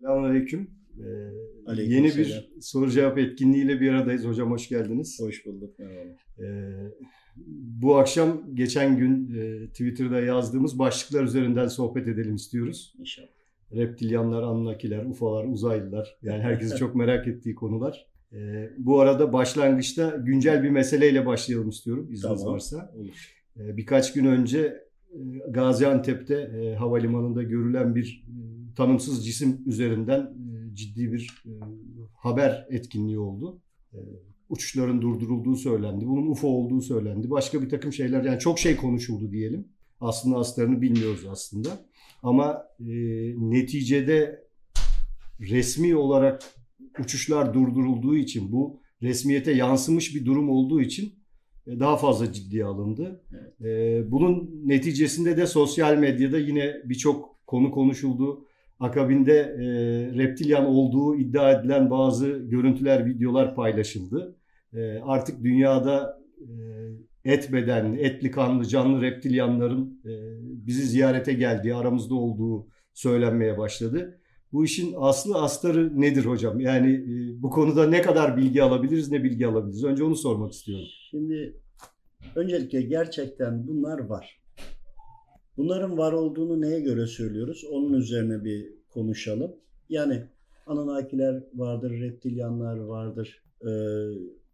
Selamünaleyküm. Ee, yeni bir soru cevap etkinliğiyle bir aradayız. Hocam hoş geldiniz. Hoş bulduk. Merhaba. Ee, bu akşam geçen gün e, Twitter'da yazdığımız başlıklar üzerinden sohbet edelim istiyoruz. İnşallah. Reptilyanlar, Anunnakiler, UFO'lar, uzaylılar. Yani herkesi çok merak ettiği konular. Ee, bu arada başlangıçta güncel bir meseleyle başlayalım istiyorum izniniz Tamam. varsa. Olur. Ee, birkaç gün önce e, Gaziantep'te e, havalimanında görülen bir e, tanımsız cisim üzerinden e, ciddi bir haber etkinliği oldu. Uçuşların durdurulduğu söylendi. Bunun UFO olduğu söylendi. Başka bir takım şeyler yani çok şey konuşuldu diyelim. Aslında aslarını bilmiyoruz aslında. Ama e, neticede resmi olarak uçuşlar durdurulduğu için bu resmiyete yansımış bir durum olduğu için daha fazla ciddiye alındı. E, bunun neticesinde de sosyal medyada yine birçok konu konuşuldu. Akabinde e, reptilyan olduğu iddia edilen bazı görüntüler, videolar paylaşıldı. E, artık dünyada e, et bedenli, etli kanlı, canlı reptilyanların e, bizi ziyarete geldiği, aramızda olduğu söylenmeye başladı. Bu işin aslı astarı nedir hocam? Yani e, bu konuda ne kadar bilgi alabiliriz, ne bilgi alabiliriz? Önce onu sormak istiyorum. Şimdi öncelikle gerçekten bunlar var. Bunların var olduğunu neye göre söylüyoruz? Onun üzerine bir konuşalım. Yani Anunnakiler vardır, reptilyanlar vardır. Ee,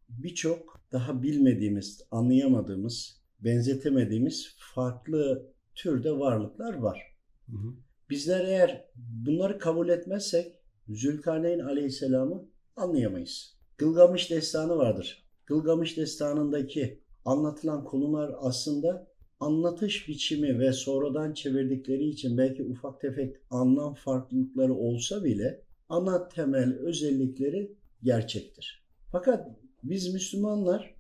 Birçok daha bilmediğimiz, anlayamadığımız, benzetemediğimiz farklı türde varlıklar var. Hı hı. Bizler eğer bunları kabul etmezsek Zülkarneyn Aleyhisselam'ı anlayamayız. Gılgamış destanı vardır. Gılgamış destanındaki anlatılan konular aslında anlatış biçimi ve sonradan çevirdikleri için belki ufak tefek anlam farklılıkları olsa bile ana temel özellikleri gerçektir. Fakat biz Müslümanlar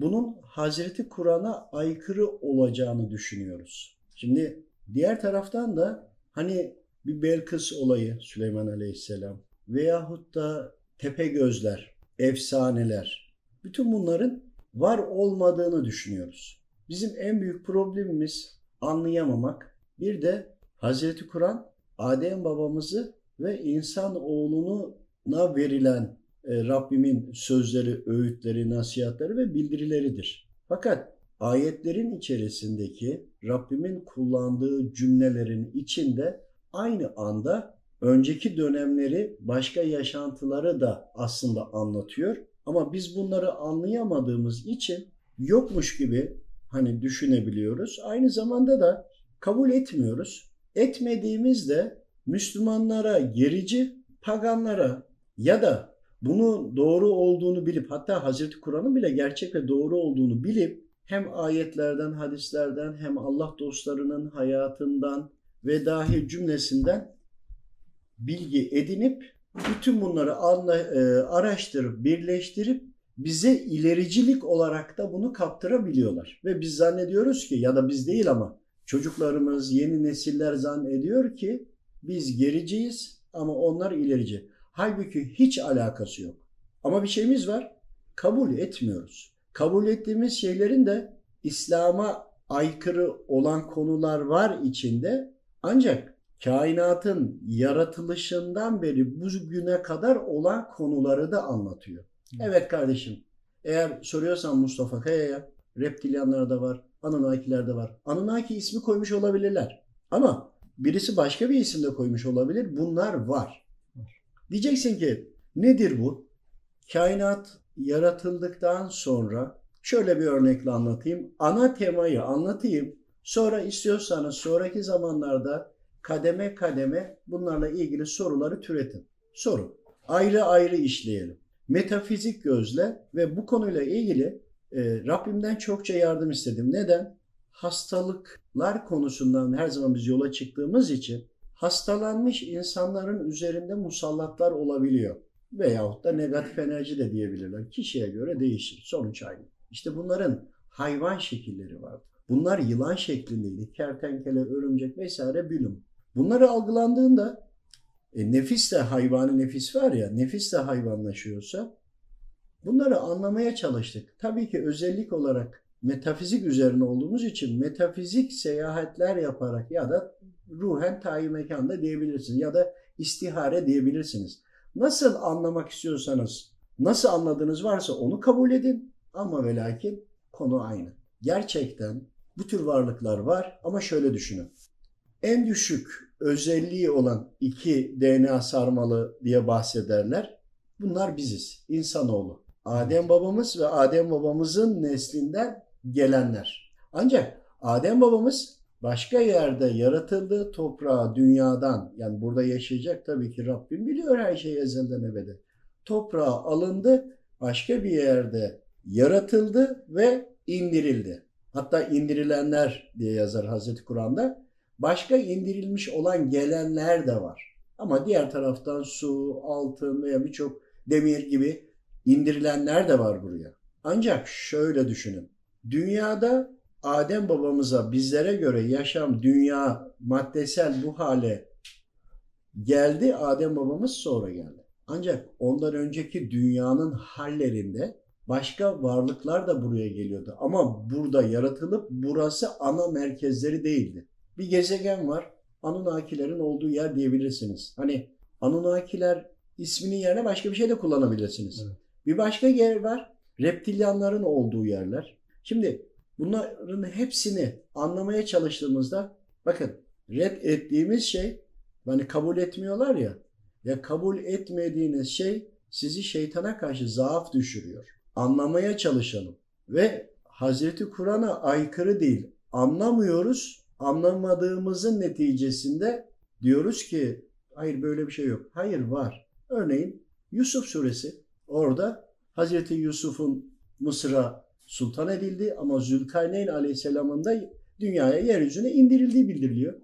bunun Hazreti Kur'an'a aykırı olacağını düşünüyoruz. Şimdi diğer taraftan da hani bir Belkıs olayı Süleyman Aleyhisselam veyahut da tepe gözler, efsaneler bütün bunların var olmadığını düşünüyoruz. Bizim en büyük problemimiz anlayamamak. Bir de Hazreti Kur'an Adem babamızı ve insan oğluna verilen e, Rabbimin sözleri, öğütleri, nasihatleri ve bildirileridir. Fakat ayetlerin içerisindeki Rabbimin kullandığı cümlelerin içinde aynı anda önceki dönemleri, başka yaşantıları da aslında anlatıyor. Ama biz bunları anlayamadığımız için yokmuş gibi hani düşünebiliyoruz. Aynı zamanda da kabul etmiyoruz. Etmediğimizde Müslümanlara gerici, paganlara ya da bunu doğru olduğunu bilip hatta Hazreti Kur'an'ın bile gerçek ve doğru olduğunu bilip hem ayetlerden, hadislerden hem Allah dostlarının hayatından ve dahi cümlesinden bilgi edinip bütün bunları anla, e, araştırıp, birleştirip bize ilericilik olarak da bunu kaptırabiliyorlar. Ve biz zannediyoruz ki ya da biz değil ama çocuklarımız, yeni nesiller zannediyor ki biz gericiyiz ama onlar ilerici. Halbuki hiç alakası yok. Ama bir şeyimiz var. Kabul etmiyoruz. Kabul ettiğimiz şeylerin de İslam'a aykırı olan konular var içinde. Ancak kainatın yaratılışından beri bugüne kadar olan konuları da anlatıyor. Evet kardeşim. Eğer soruyorsan Mustafa Kaya'ya reptilyanlar da var, Anunnakiler de var. Anunnaki ismi koymuş olabilirler. Ama birisi başka bir isim de koymuş olabilir. Bunlar var. Diyeceksin ki nedir bu? Kainat yaratıldıktan sonra şöyle bir örnekle anlatayım. Ana temayı anlatayım. Sonra istiyorsanız sonraki zamanlarda kademe kademe bunlarla ilgili soruları türetin. Sorun. Ayrı ayrı işleyelim. Metafizik gözle ve bu konuyla ilgili e, Rabbimden çokça yardım istedim. Neden? Hastalıklar konusundan her zaman biz yola çıktığımız için hastalanmış insanların üzerinde musallatlar olabiliyor. Veyahut da negatif enerji de diyebilirler. Kişiye göre değişir. Sonuç aynı. İşte bunların hayvan şekilleri var. Bunlar yılan şeklindeydi. Kertenkele, örümcek vesaire bülüm. Bunları algılandığında e, nefis de hayvani nefis var ya, nefis de hayvanlaşıyorsa bunları anlamaya çalıştık. Tabii ki özellik olarak metafizik üzerine olduğumuz için metafizik seyahatler yaparak ya da ruhen tayi mekanda diyebilirsiniz ya da istihare diyebilirsiniz. Nasıl anlamak istiyorsanız, nasıl anladığınız varsa onu kabul edin ama ve lakin konu aynı. Gerçekten bu tür varlıklar var ama şöyle düşünün. En düşük özelliği olan iki DNA sarmalı diye bahsederler. Bunlar biziz, insanoğlu. Adem babamız ve Adem babamızın neslinden gelenler. Ancak Adem babamız başka yerde yaratıldı toprağa, dünyadan. Yani burada yaşayacak tabii ki Rabbim biliyor her şeyi ezelden ebede. Toprağa alındı, başka bir yerde yaratıldı ve indirildi. Hatta indirilenler diye yazar Hazreti Kur'an'da. Başka indirilmiş olan gelenler de var. Ama diğer taraftan su, altın veya birçok demir gibi indirilenler de var buraya. Ancak şöyle düşünün. Dünyada Adem babamıza bizlere göre yaşam, dünya, maddesel bu hale geldi. Adem babamız sonra geldi. Ancak ondan önceki dünyanın hallerinde başka varlıklar da buraya geliyordu. Ama burada yaratılıp burası ana merkezleri değildi. Bir gezegen var. Anunnakilerin olduğu yer diyebilirsiniz. Hani Anunnakiler isminin yerine başka bir şey de kullanabilirsiniz. Evet. Bir başka yer var. Reptilyanların olduğu yerler. Şimdi bunların hepsini anlamaya çalıştığımızda bakın red ettiğimiz şey hani kabul etmiyorlar ya ya kabul etmediğiniz şey sizi şeytana karşı zaaf düşürüyor. Anlamaya çalışalım. Ve Hazreti Kur'an'a aykırı değil. Anlamıyoruz. Anlamadığımızın neticesinde diyoruz ki hayır böyle bir şey yok. Hayır var. Örneğin Yusuf suresi orada Hazreti Yusuf'un Mısır'a sultan edildi ama Zülkarneyn aleyhisselamın da dünyaya yeryüzüne indirildiği bildiriliyor.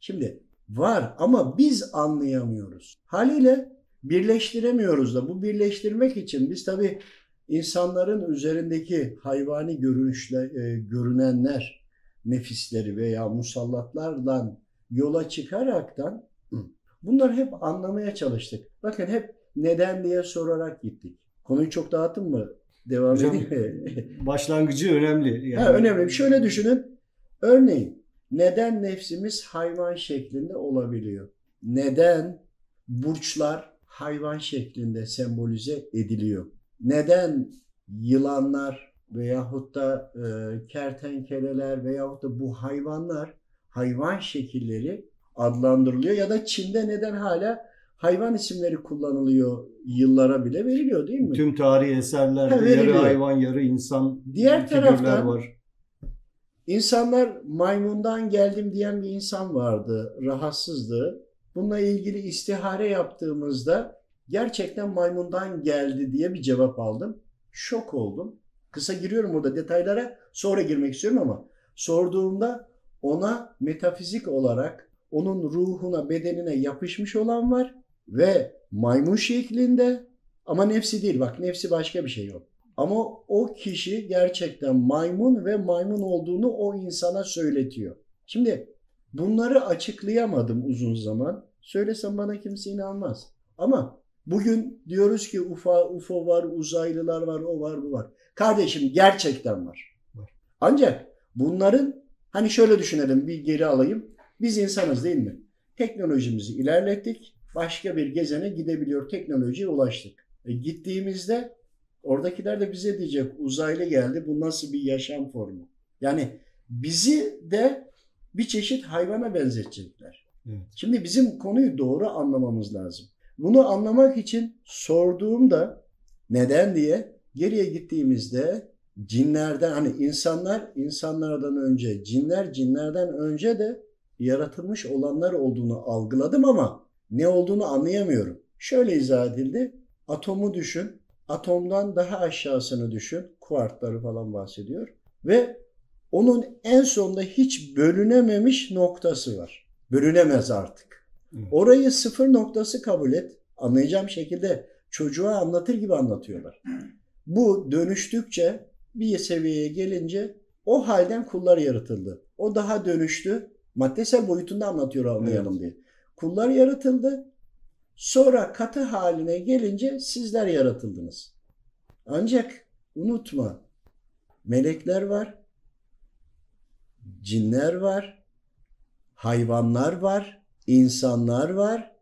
Şimdi var ama biz anlayamıyoruz. Haliyle birleştiremiyoruz da bu birleştirmek için biz tabi insanların üzerindeki hayvani görünüşle e, görünenler nefisleri veya musallatlardan yola çıkaraktan bunları hep anlamaya çalıştık. Bakın hep neden diye sorarak gittik. Konuyu çok dağıttım mı? Devam Hocam, edeyim Başlangıcı önemli. Yani. Ha, önemli. Şöyle düşünün. Örneğin neden nefsimiz hayvan şeklinde olabiliyor? Neden burçlar hayvan şeklinde sembolize ediliyor? Neden yılanlar veyahut da e, kertenkeleler veyahut da bu hayvanlar hayvan şekilleri adlandırılıyor ya da Çin'de neden hala hayvan isimleri kullanılıyor yıllara bile veriliyor değil mi? Tüm tarihi eserlerde ha, yarı hayvan yarı insan Diğer taraftan var. İnsanlar maymundan geldim diyen bir insan vardı. Rahatsızdı. Bununla ilgili istihare yaptığımızda gerçekten maymundan geldi diye bir cevap aldım. Şok oldum. Kısa giriyorum burada detaylara. Sonra girmek istiyorum ama sorduğumda ona metafizik olarak onun ruhuna, bedenine yapışmış olan var ve maymun şeklinde ama nefsi değil. Bak nefsi başka bir şey yok. Ama o kişi gerçekten maymun ve maymun olduğunu o insana söyletiyor. Şimdi bunları açıklayamadım uzun zaman. Söylesem bana kimse inanmaz. Ama bugün diyoruz ki UFO, UFO var, uzaylılar var, o var, bu var. Kardeşim gerçekten var. Ancak bunların hani şöyle düşünelim bir geri alayım. Biz insanız değil mi? Teknolojimizi ilerlettik. Başka bir gezene gidebiliyor. Teknolojiye ulaştık. E, gittiğimizde oradakiler de bize diyecek uzaylı geldi. Bu nasıl bir yaşam formu? Yani bizi de bir çeşit hayvana benzetecekler. Evet. Şimdi bizim konuyu doğru anlamamız lazım. Bunu anlamak için sorduğumda neden diye geriye gittiğimizde cinlerden hani insanlar insanlardan önce cinler cinlerden önce de yaratılmış olanlar olduğunu algıladım ama ne olduğunu anlayamıyorum. Şöyle izah edildi. Atomu düşün. Atomdan daha aşağısını düşün. Kuartları falan bahsediyor. Ve onun en sonunda hiç bölünememiş noktası var. Bölünemez artık. Orayı sıfır noktası kabul et. Anlayacağım şekilde çocuğa anlatır gibi anlatıyorlar. Bu dönüştükçe bir seviyeye gelince o halden kullar yaratıldı. O daha dönüştü. Maddesel boyutunda anlatıyor anlayalım evet. diye. Kullar yaratıldı. Sonra katı haline gelince sizler yaratıldınız. Ancak unutma melekler var, cinler var, hayvanlar var, insanlar var,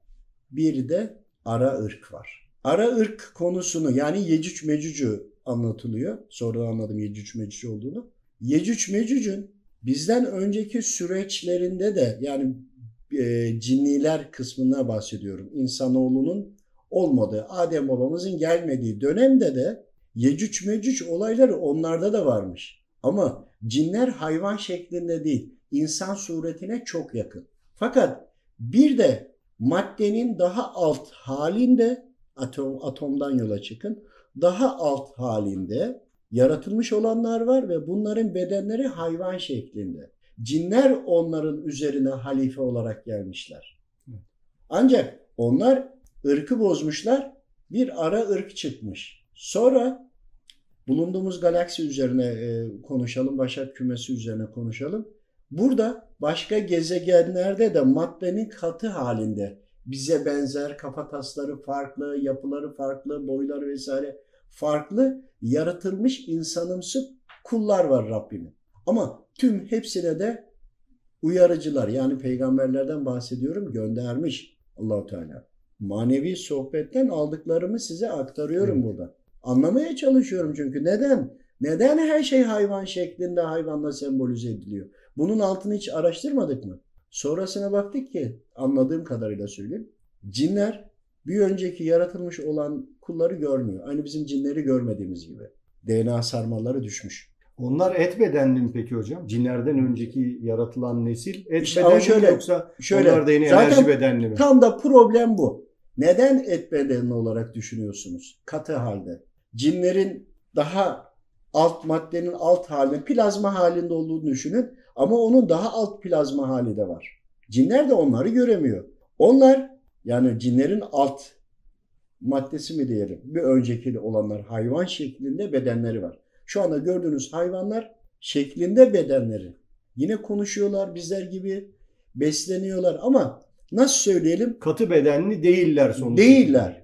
bir de ara ırk var. Ara ırk konusunu yani Yecüc Mecüc'ü anlatılıyor. Sonra anladım Yecüc Mecüc olduğunu. Yecüc Mecüc'ün bizden önceki süreçlerinde de yani e, cinniler kısmına bahsediyorum. İnsanoğlunun olmadığı, Adem babamızın gelmediği dönemde de Yecüc Mecüc olayları onlarda da varmış. Ama cinler hayvan şeklinde değil, insan suretine çok yakın. Fakat bir de maddenin daha alt halinde, atom, atomdan yola çıkın, daha alt halinde yaratılmış olanlar var ve bunların bedenleri hayvan şeklinde. Cinler onların üzerine halife olarak gelmişler. Ancak onlar ırkı bozmuşlar, bir ara ırk çıkmış. Sonra bulunduğumuz galaksi üzerine e, konuşalım, Başak kümesi üzerine konuşalım. Burada başka gezegenlerde de maddenin katı halinde bize benzer kafatasları farklı, yapıları farklı, boyları vesaire farklı yaratılmış insanımsı kullar var Rabbimin. Ama tüm hepsine de uyarıcılar yani peygamberlerden bahsediyorum göndermiş Allahu Teala. Manevi sohbetten aldıklarımı size aktarıyorum evet. burada. Anlamaya çalışıyorum çünkü neden? Neden her şey hayvan şeklinde hayvanla sembolize ediliyor? Bunun altını hiç araştırmadık mı? Sonrasına baktık ki anladığım kadarıyla söyleyeyim. Cinler bir önceki yaratılmış olan kulları görmüyor. Aynı bizim cinleri görmediğimiz gibi. DNA sarmalları düşmüş. Onlar et bedenli mi peki hocam? Cinlerden önceki yaratılan nesil et İşte bedenli şöyle, mi yoksa şöyle, onlar da yine zaten enerji bedenli mi? Tam da problem bu. Neden et bedenli olarak düşünüyorsunuz? Katı halde. Cinlerin daha alt maddenin alt halinde plazma halinde olduğunu düşünün. Ama onun daha alt plazma hali de var. Cinler de onları göremiyor. Onlar yani cinlerin alt maddesi mi diyelim bir önceki olanlar hayvan şeklinde bedenleri var. Şu anda gördüğünüz hayvanlar şeklinde bedenleri. Yine konuşuyorlar bizler gibi besleniyorlar ama nasıl söyleyelim? Katı bedenli değiller sonuçta. Değiller.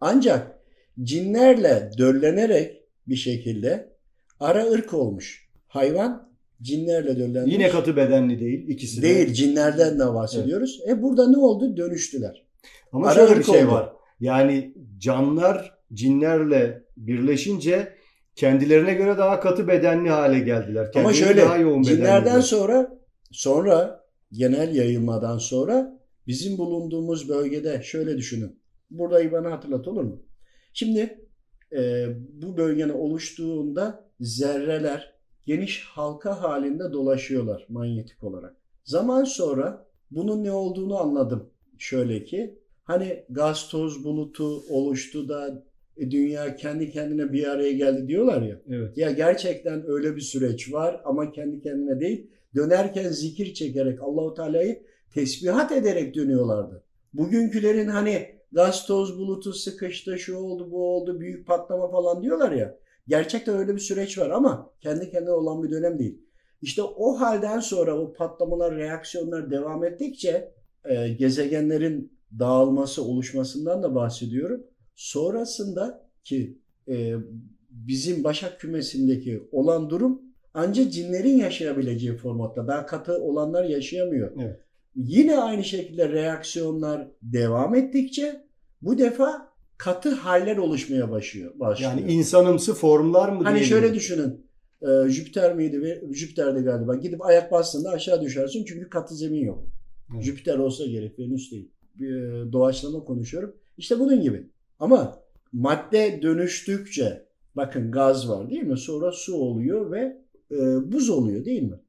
Ancak cinlerle döllenerek bir şekilde ara ırk olmuş. Hayvan cinlerle döllenmiş. Yine katı bedenli değil ikisi de. Değil cinlerden de bahsediyoruz. E burada ne oldu? Dönüştüler. Ama Ara şöyle bir şey oldu. var. Yani canlar cinlerle birleşince kendilerine göre daha katı bedenli hale geldiler. Ama Kendileri şöyle daha yoğun cinlerden sonra sonra genel yayılmadan sonra bizim bulunduğumuz bölgede şöyle düşünün. Burayı bana hatırlat olur mu? Şimdi e, bu bölgenin oluştuğunda zerreler geniş halka halinde dolaşıyorlar manyetik olarak. Zaman sonra bunun ne olduğunu anladım. Şöyle ki hani gaz toz bulutu oluştu da dünya kendi kendine bir araya geldi diyorlar ya. Evet. Ya gerçekten öyle bir süreç var ama kendi kendine değil. Dönerken zikir çekerek Allahu Teala'yı tesbihat ederek dönüyorlardı. Bugünkülerin hani gaz toz bulutu sıkıştı, şu oldu, bu oldu, büyük patlama falan diyorlar ya. Gerçekten öyle bir süreç var ama kendi kendine olan bir dönem değil. İşte o halden sonra o patlamalar, reaksiyonlar devam ettikçe e, gezegenlerin dağılması, oluşmasından da bahsediyorum. Sonrasında ki e, bizim Başak kümesindeki olan durum ancak cinlerin yaşayabileceği formatta. Daha katı olanlar yaşayamıyor. Evet. Yine aynı şekilde reaksiyonlar devam ettikçe bu defa katı haller oluşmaya başlıyor. başlıyor. Yani insanımsı formlar mı Hani şöyle düşünün. E, Jüpiter miydi? ve Jüpiter'de galiba. Gidip ayak bastığında aşağı düşersin çünkü katı zemin yok. Evet. Jüpiter olsa gerek. Venüs değil. E, doğaçlama konuşuyorum. İşte bunun gibi. Ama madde dönüştükçe bakın gaz var değil mi? Sonra su oluyor ve e, buz oluyor değil mi?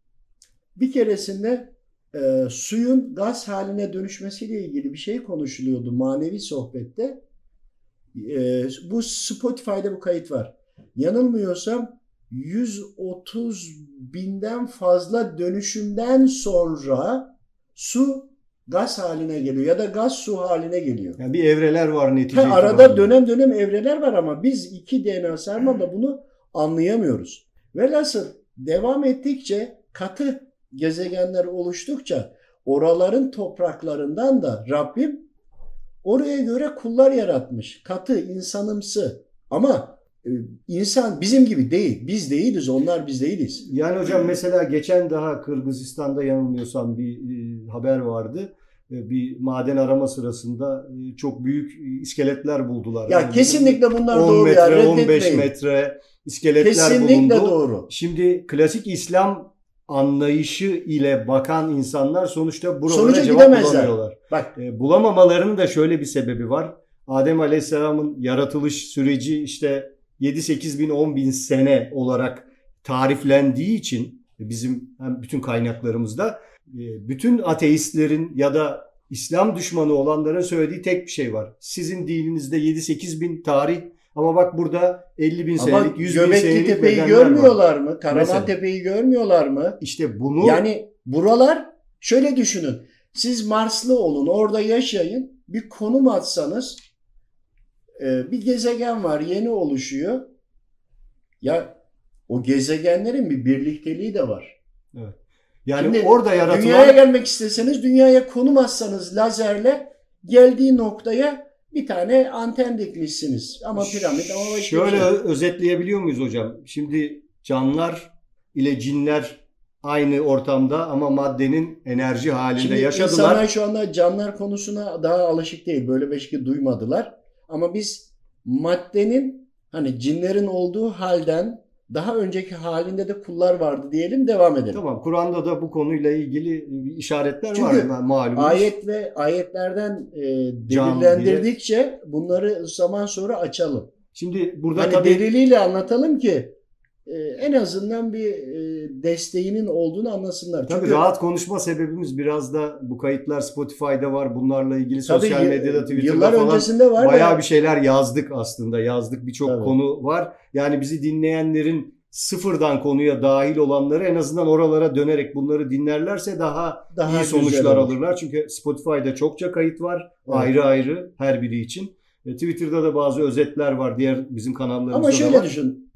Bir keresinde e, suyun gaz haline dönüşmesiyle ilgili bir şey konuşuluyordu manevi sohbette. E, bu Spotify'da bu kayıt var. Yanılmıyorsam 130 binden fazla dönüşümden sonra su gaz haline geliyor ya da gaz su haline geliyor. Yani bir evreler var netice. Ha, arada itibariyle. dönem dönem evreler var ama biz iki DNA sarmalda bunu anlayamıyoruz. Velhasıl devam ettikçe katı gezegenler oluştukça oraların topraklarından da Rabbim oraya göre kullar yaratmış. Katı, insanımsı. Ama e, insan bizim gibi değil. Biz değiliz, onlar biz değiliz. Yani hocam mesela geçen daha Kırgızistan'da yanılmıyorsam bir e, haber vardı. E, bir maden arama sırasında e, çok büyük iskeletler buldular. Ya Yani kesinlikle bunlar 10 doğru metre, ya. 15 reddetmeyin. metre iskeletler Kesinlikle bulundu. doğru. Şimdi klasik İslam anlayışı ile bakan insanlar sonuçta buralara Sonuca cevap gidemezler. bulamıyorlar. Bak E, bulamamalarının da şöyle bir sebebi var. Adem Aleyhisselam'ın yaratılış süreci işte 7-8 bin 10 bin sene olarak tariflendiği için bizim hem bütün kaynaklarımızda e, bütün ateistlerin ya da İslam düşmanı olanların söylediği tek bir şey var. Sizin dininizde 7-8 bin tarih ama bak burada 50 bin ama senelik 100 bin Göbekli senelik Tepe'yi bedenler var. görmüyorlar mı? Karaman. Tepe'yi görmüyorlar mı? İşte bunu Yani buralar şöyle düşünün. Siz Marslı olun, orada yaşayın. Bir konum atsanız e, bir gezegen var, yeni oluşuyor. Ya o gezegenlerin bir birlikteliği de var. Yani Şimdi orada yaratılan Dünyaya gelmek isteseniz, dünyaya konum atsanız lazerle geldiği noktaya bir tane anten dikmişsiniz. Ama piramit ama başka Şöyle bir şey. özetleyebiliyor muyuz hocam? Şimdi canlılar ile cinler aynı ortamda ama maddenin enerji halinde Şimdi yaşadılar. insanlar şu anda canlılar konusuna daha alışık değil. Böyle bir şey duymadılar. Ama biz maddenin hani cinlerin olduğu halden daha önceki halinde de kullar vardı diyelim devam edelim. Tamam Kur'an'da da bu konuyla ilgili işaretler Çünkü var malumunuz. Ayet ve ayetlerden e, delillendirdikçe bunları zaman sonra açalım. Şimdi burada Hani tabii deliliyle anlatalım ki en azından bir e, desteğinin olduğunu anlasınlar. tabii Çünkü rahat konuşma sebebimiz biraz da bu kayıtlar Spotify'da var. Bunlarla ilgili tabii sosyal medyada Twitter'da yıllar falan öncesinde var bayağı da bir şeyler yazdık aslında. Yazdık birçok konu var. Yani bizi dinleyenlerin sıfırdan konuya dahil olanları en azından oralara dönerek bunları dinlerlerse daha, daha iyi sonuçlar alırlar. Çünkü Spotify'da çokça kayıt var. Evet. Ayrı ayrı her biri için. E, Twitter'da da bazı özetler var. Diğer bizim kanallarımızda Ama şöyle düşün.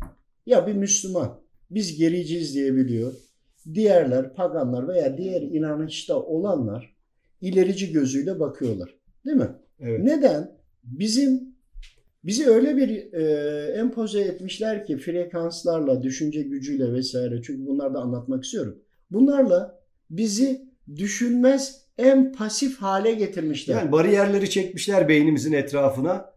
Ya bir Müslüman biz gericiyiz diyebiliyor. Diğerler paganlar veya diğer inanışta olanlar ilerici gözüyle bakıyorlar. Değil mi? Evet. Neden? Bizim bizi öyle bir e, empoze etmişler ki frekanslarla, düşünce gücüyle vesaire. Çünkü bunları da anlatmak istiyorum. Bunlarla bizi düşünmez en pasif hale getirmişler. Yani bariyerleri çekmişler beynimizin etrafına.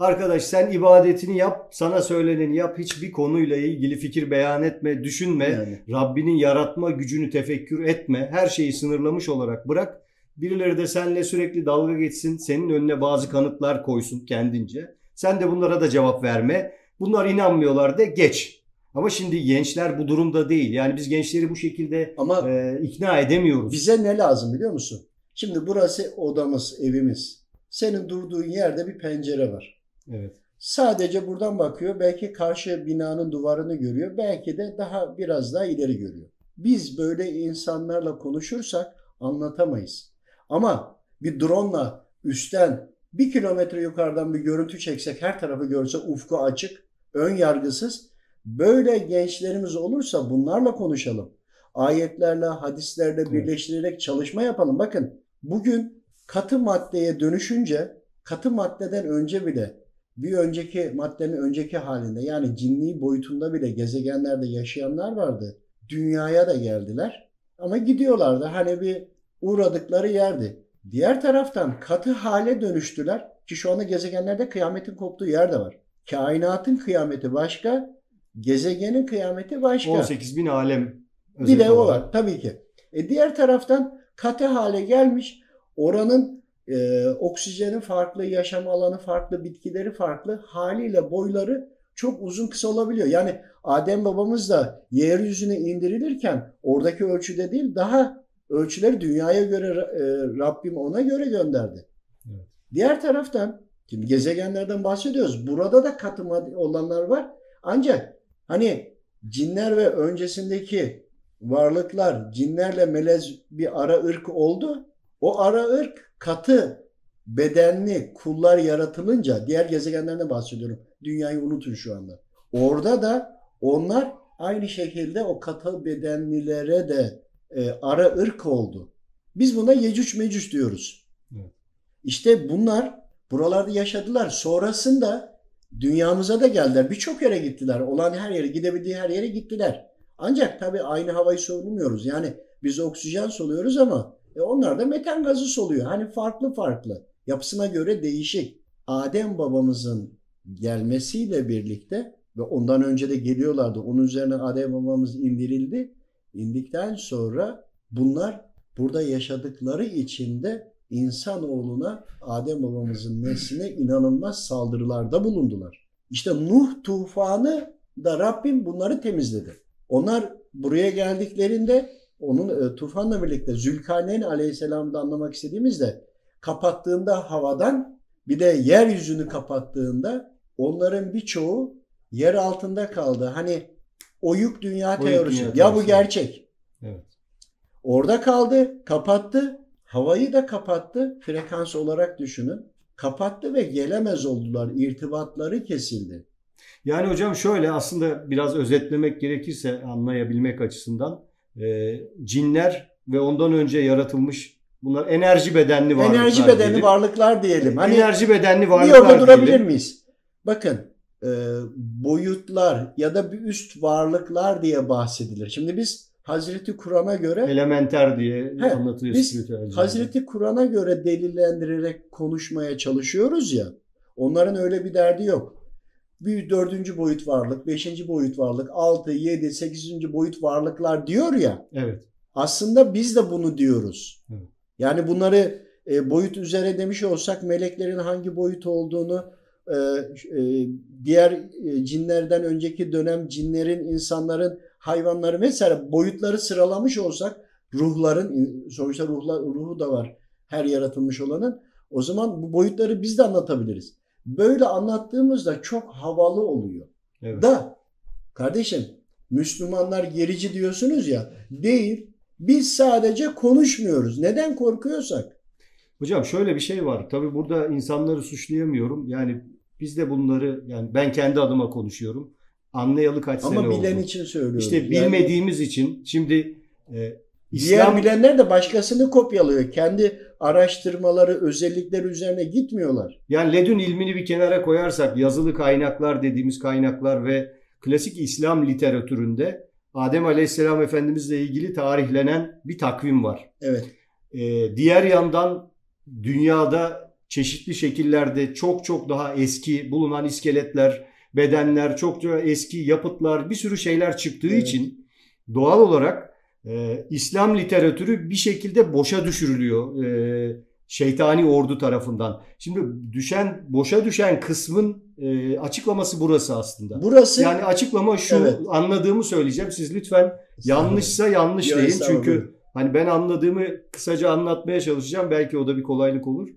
Arkadaş sen ibadetini yap, sana söyleneni yap. Hiçbir konuyla ilgili fikir beyan etme, düşünme. Yani. Rabbinin yaratma gücünü tefekkür etme. Her şeyi sınırlamış olarak bırak. Birileri de seninle sürekli dalga geçsin. Senin önüne bazı kanıtlar koysun kendince. Sen de bunlara da cevap verme. Bunlar inanmıyorlar de geç. Ama şimdi gençler bu durumda değil. Yani biz gençleri bu şekilde Ama e, ikna edemiyoruz. Bize ne lazım biliyor musun? Şimdi burası odamız, evimiz. Senin durduğun yerde bir pencere var. Evet. Sadece buradan bakıyor. Belki karşı binanın duvarını görüyor. Belki de daha biraz daha ileri görüyor. Biz böyle insanlarla konuşursak anlatamayız. Ama bir drone'la üstten bir kilometre yukarıdan bir görüntü çeksek her tarafı görse ufku açık, ön yargısız. Böyle gençlerimiz olursa bunlarla konuşalım. Ayetlerle, hadislerle birleştirerek çalışma yapalım. Bakın bugün katı maddeye dönüşünce katı maddeden önce bile bir önceki maddenin önceki halinde yani cinni boyutunda bile gezegenlerde yaşayanlar vardı. Dünyaya da geldiler ama gidiyorlardı. Hani bir uğradıkları yerdi. Diğer taraftan katı hale dönüştüler ki şu anda gezegenlerde kıyametin koptuğu yer de var. Kainatın kıyameti başka, gezegenin kıyameti başka. 18 bin alem. Bir de o var tabii ki. E diğer taraftan katı hale gelmiş. Oranın e, oksijenin farklı, yaşam alanı farklı, bitkileri farklı. Haliyle boyları çok uzun kısa olabiliyor. Yani Adem babamız da yeryüzüne indirilirken oradaki ölçüde değil daha ölçüleri dünyaya göre e, Rabbim ona göre gönderdi. Evet. Diğer taraftan şimdi gezegenlerden bahsediyoruz. Burada da katı madde olanlar var. Ancak hani cinler ve öncesindeki varlıklar cinlerle melez bir ara ırk oldu. O ara ırk katı bedenli kullar yaratılınca diğer gezegenlerden bahsediyorum. Dünyayı unutun şu anda. Orada da onlar aynı şekilde o katı bedenlilere de e, ara ırk oldu. Biz buna Yecüc Mecüc diyoruz. Evet. İşte bunlar buralarda yaşadılar. Sonrasında Dünyamıza da geldiler. Birçok yere gittiler. Olan her yere, gidebildiği her yere gittiler. Ancak tabii aynı havayı solumuyoruz. Yani biz oksijen soluyoruz ama e onlar da metan gazı soluyor. Hani farklı farklı. Yapısına göre değişik. Adem babamızın gelmesiyle birlikte ve ondan önce de geliyorlardı. Onun üzerine Adem babamız indirildi. İndikten sonra bunlar burada yaşadıkları için de insanoğluna Adem babamızın nesline inanılmaz saldırılarda bulundular. İşte Nuh tufanı da Rabbim bunları temizledi. Onlar buraya geldiklerinde onun e, tufanla birlikte Zülkarneyn aleyhisselam'da anlamak istediğimizde kapattığında havadan bir de yeryüzünü kapattığında onların birçoğu yer altında kaldı. Hani oyuk dünya Oyuk teorisi. dünya ya bu gerçek. Evet. Orada kaldı, kapattı. Havayı da kapattı. Frekans olarak düşünün. Kapattı ve gelemez oldular. İrtibatları kesildi. Yani hocam şöyle aslında biraz özetlemek gerekirse anlayabilmek açısından e, cinler ve ondan önce yaratılmış bunlar enerji bedenli varlıklar. Enerji bedenli diyelim. varlıklar diyelim. Hani enerji bedenli bir varlıklar yolda durabilir diyelim. miyiz? Bakın e, boyutlar ya da bir üst varlıklar diye bahsedilir. Şimdi biz Hazreti Kur'an'a göre Elementer diye He, anlatıyor biz. Hazreti Kur'an'a göre delillendirerek konuşmaya çalışıyoruz ya. Onların öyle bir derdi yok. Bir dördüncü boyut varlık, beşinci boyut varlık, altı, yedi, sekizinci boyut varlıklar diyor ya. Evet. Aslında biz de bunu diyoruz. Evet. Yani bunları e, boyut üzere demiş olsak meleklerin hangi boyut olduğunu e, e, diğer e, cinlerden önceki dönem cinlerin, insanların, hayvanların mesela boyutları sıralamış olsak ruhların sonuçta ruhla, ruhu da var her yaratılmış olanın. O zaman bu boyutları biz de anlatabiliriz. Böyle anlattığımızda çok havalı oluyor. Evet. Da kardeşim Müslümanlar gerici diyorsunuz ya değil. Biz sadece konuşmuyoruz. Neden korkuyorsak. Hocam şöyle bir şey var. Tabii burada insanları suçlayamıyorum. Yani biz de bunları yani ben kendi adıma konuşuyorum. Anlayalı kaç sene Ama oldu. bilen için söylüyorum. İşte Yani bilmediğimiz için şimdi e, diğer İslam bilenler de başkasını kopyalıyor. Kendi araştırmaları, özellikleri üzerine gitmiyorlar. yani ledün ilmini bir kenara koyarsak yazılı kaynaklar dediğimiz kaynaklar ve klasik İslam literatüründe Adem Aleyhisselam Efendimizle ilgili tarihlenen bir takvim var. Evet. Ee, diğer yandan dünyada çeşitli şekillerde çok çok daha eski bulunan iskeletler, bedenler, çok çok eski yapıtlar, bir sürü şeyler çıktığı Evet. için doğal olarak e, İslam literatürü bir şekilde boşa düşürülüyor e, şeytani ordu tarafından. Şimdi düşen boşa düşen kısmın e, açıklaması burası aslında. Burası Yani açıklama şu Evet. anladığımı söyleyeceğim. Siz lütfen yanlışsa yanlış deyin. Çünkü hani ben anladığımı kısaca anlatmaya çalışacağım. Belki o da bir kolaylık olur.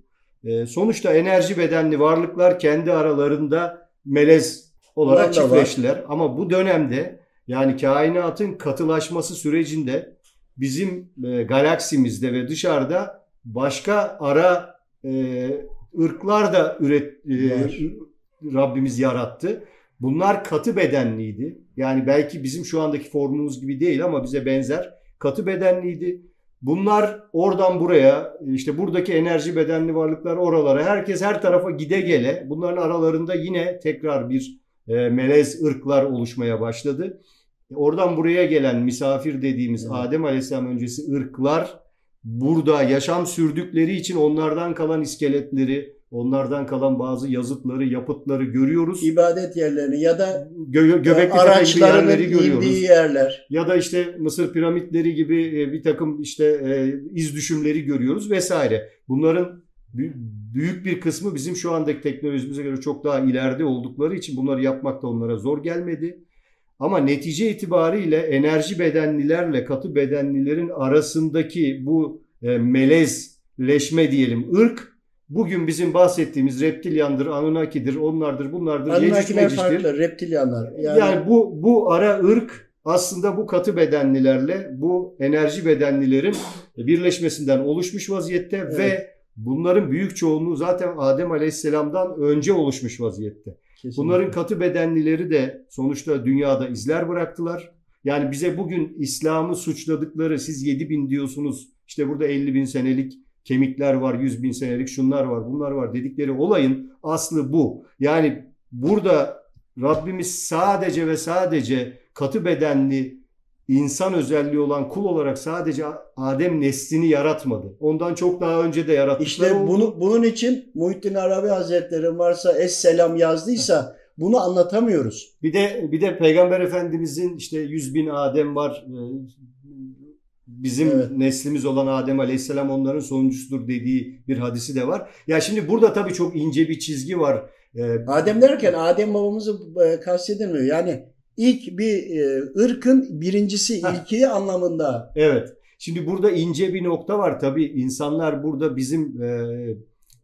Ee, sonuçta enerji bedenli varlıklar kendi aralarında melez olarak çiftleştiler. Ama bu dönemde yani kainatın katılaşması sürecinde bizim e, galaksimizde ve dışarıda başka ara e, ırklar da üret e. Rabbimiz yarattı. Bunlar katı bedenliydi. Yani belki bizim şu andaki formumuz gibi değil ama bize benzer katı bedenliydi. Bunlar oradan buraya işte buradaki enerji bedenli varlıklar oralara herkes her tarafa gide gele bunların aralarında yine tekrar bir e, melez ırklar oluşmaya başladı. Oradan buraya gelen misafir dediğimiz Evet. Adem Aleyhisselam öncesi ırklar burada yaşam sürdükleri için onlardan kalan iskeletleri, onlardan kalan bazı yazıtları, yapıtları görüyoruz. ibadet yerlerini ya da Gö- Göbekli Tepe gibi araçlarının görüyoruz. yerler. Ya da işte Mısır piramitleri gibi e, bir takım işte e, iz düşümleri görüyoruz vesaire. Bunların bü- büyük bir kısmı bizim şu andaki teknolojimize göre çok daha ileride oldukları için bunları yapmak da onlara zor gelmedi. Ama netice itibariyle enerji bedenlilerle katı bedenlilerin arasındaki bu e, melezleşme diyelim ırk bugün bizim bahsettiğimiz reptilyandır, Anunnaki'dir, onlardır, bunlardır, Anunnakiler farklı, reptilyanlar. Yani, Yani, bu bu ara ırk aslında bu katı bedenlilerle bu enerji bedenlilerin birleşmesinden oluşmuş vaziyette Evet. ve bunların büyük çoğunluğu zaten Adem Aleyhisselam'dan önce oluşmuş vaziyette. Kesinlikle. Bunların katı bedenlileri de sonuçta dünyada izler bıraktılar. Yani bize bugün İslam'ı suçladıkları siz 7 bin diyorsunuz işte burada 50 bin senelik kemikler var 100 bin senelik şunlar var bunlar var dedikleri olayın aslı bu. Yani burada Rabbimiz sadece ve sadece katı bedenli insan özelliği olan kul olarak sadece Adem neslini yaratmadı. Ondan çok daha önce de yarattıkları İşte oldu. bunu, bunun için Muhittin Arabi Hazretleri varsa Es-Selam yazdıysa bunu anlatamıyoruz. Bir de bir de Peygamber Efendimizin işte 100 bin Adem var. Ee, Bizim Evet. neslimiz olan Adem Aleyhisselam onların sonuncusudur dediği bir hadisi de var. Ya şimdi burada tabii çok ince bir çizgi var. Ee, Adem derken Adem babamızı e, kastedilmiyor. Yani ilk bir e, ırkın birincisi, ilki anlamında. Evet. Şimdi burada ince bir nokta var. Tabii insanlar burada bizim e,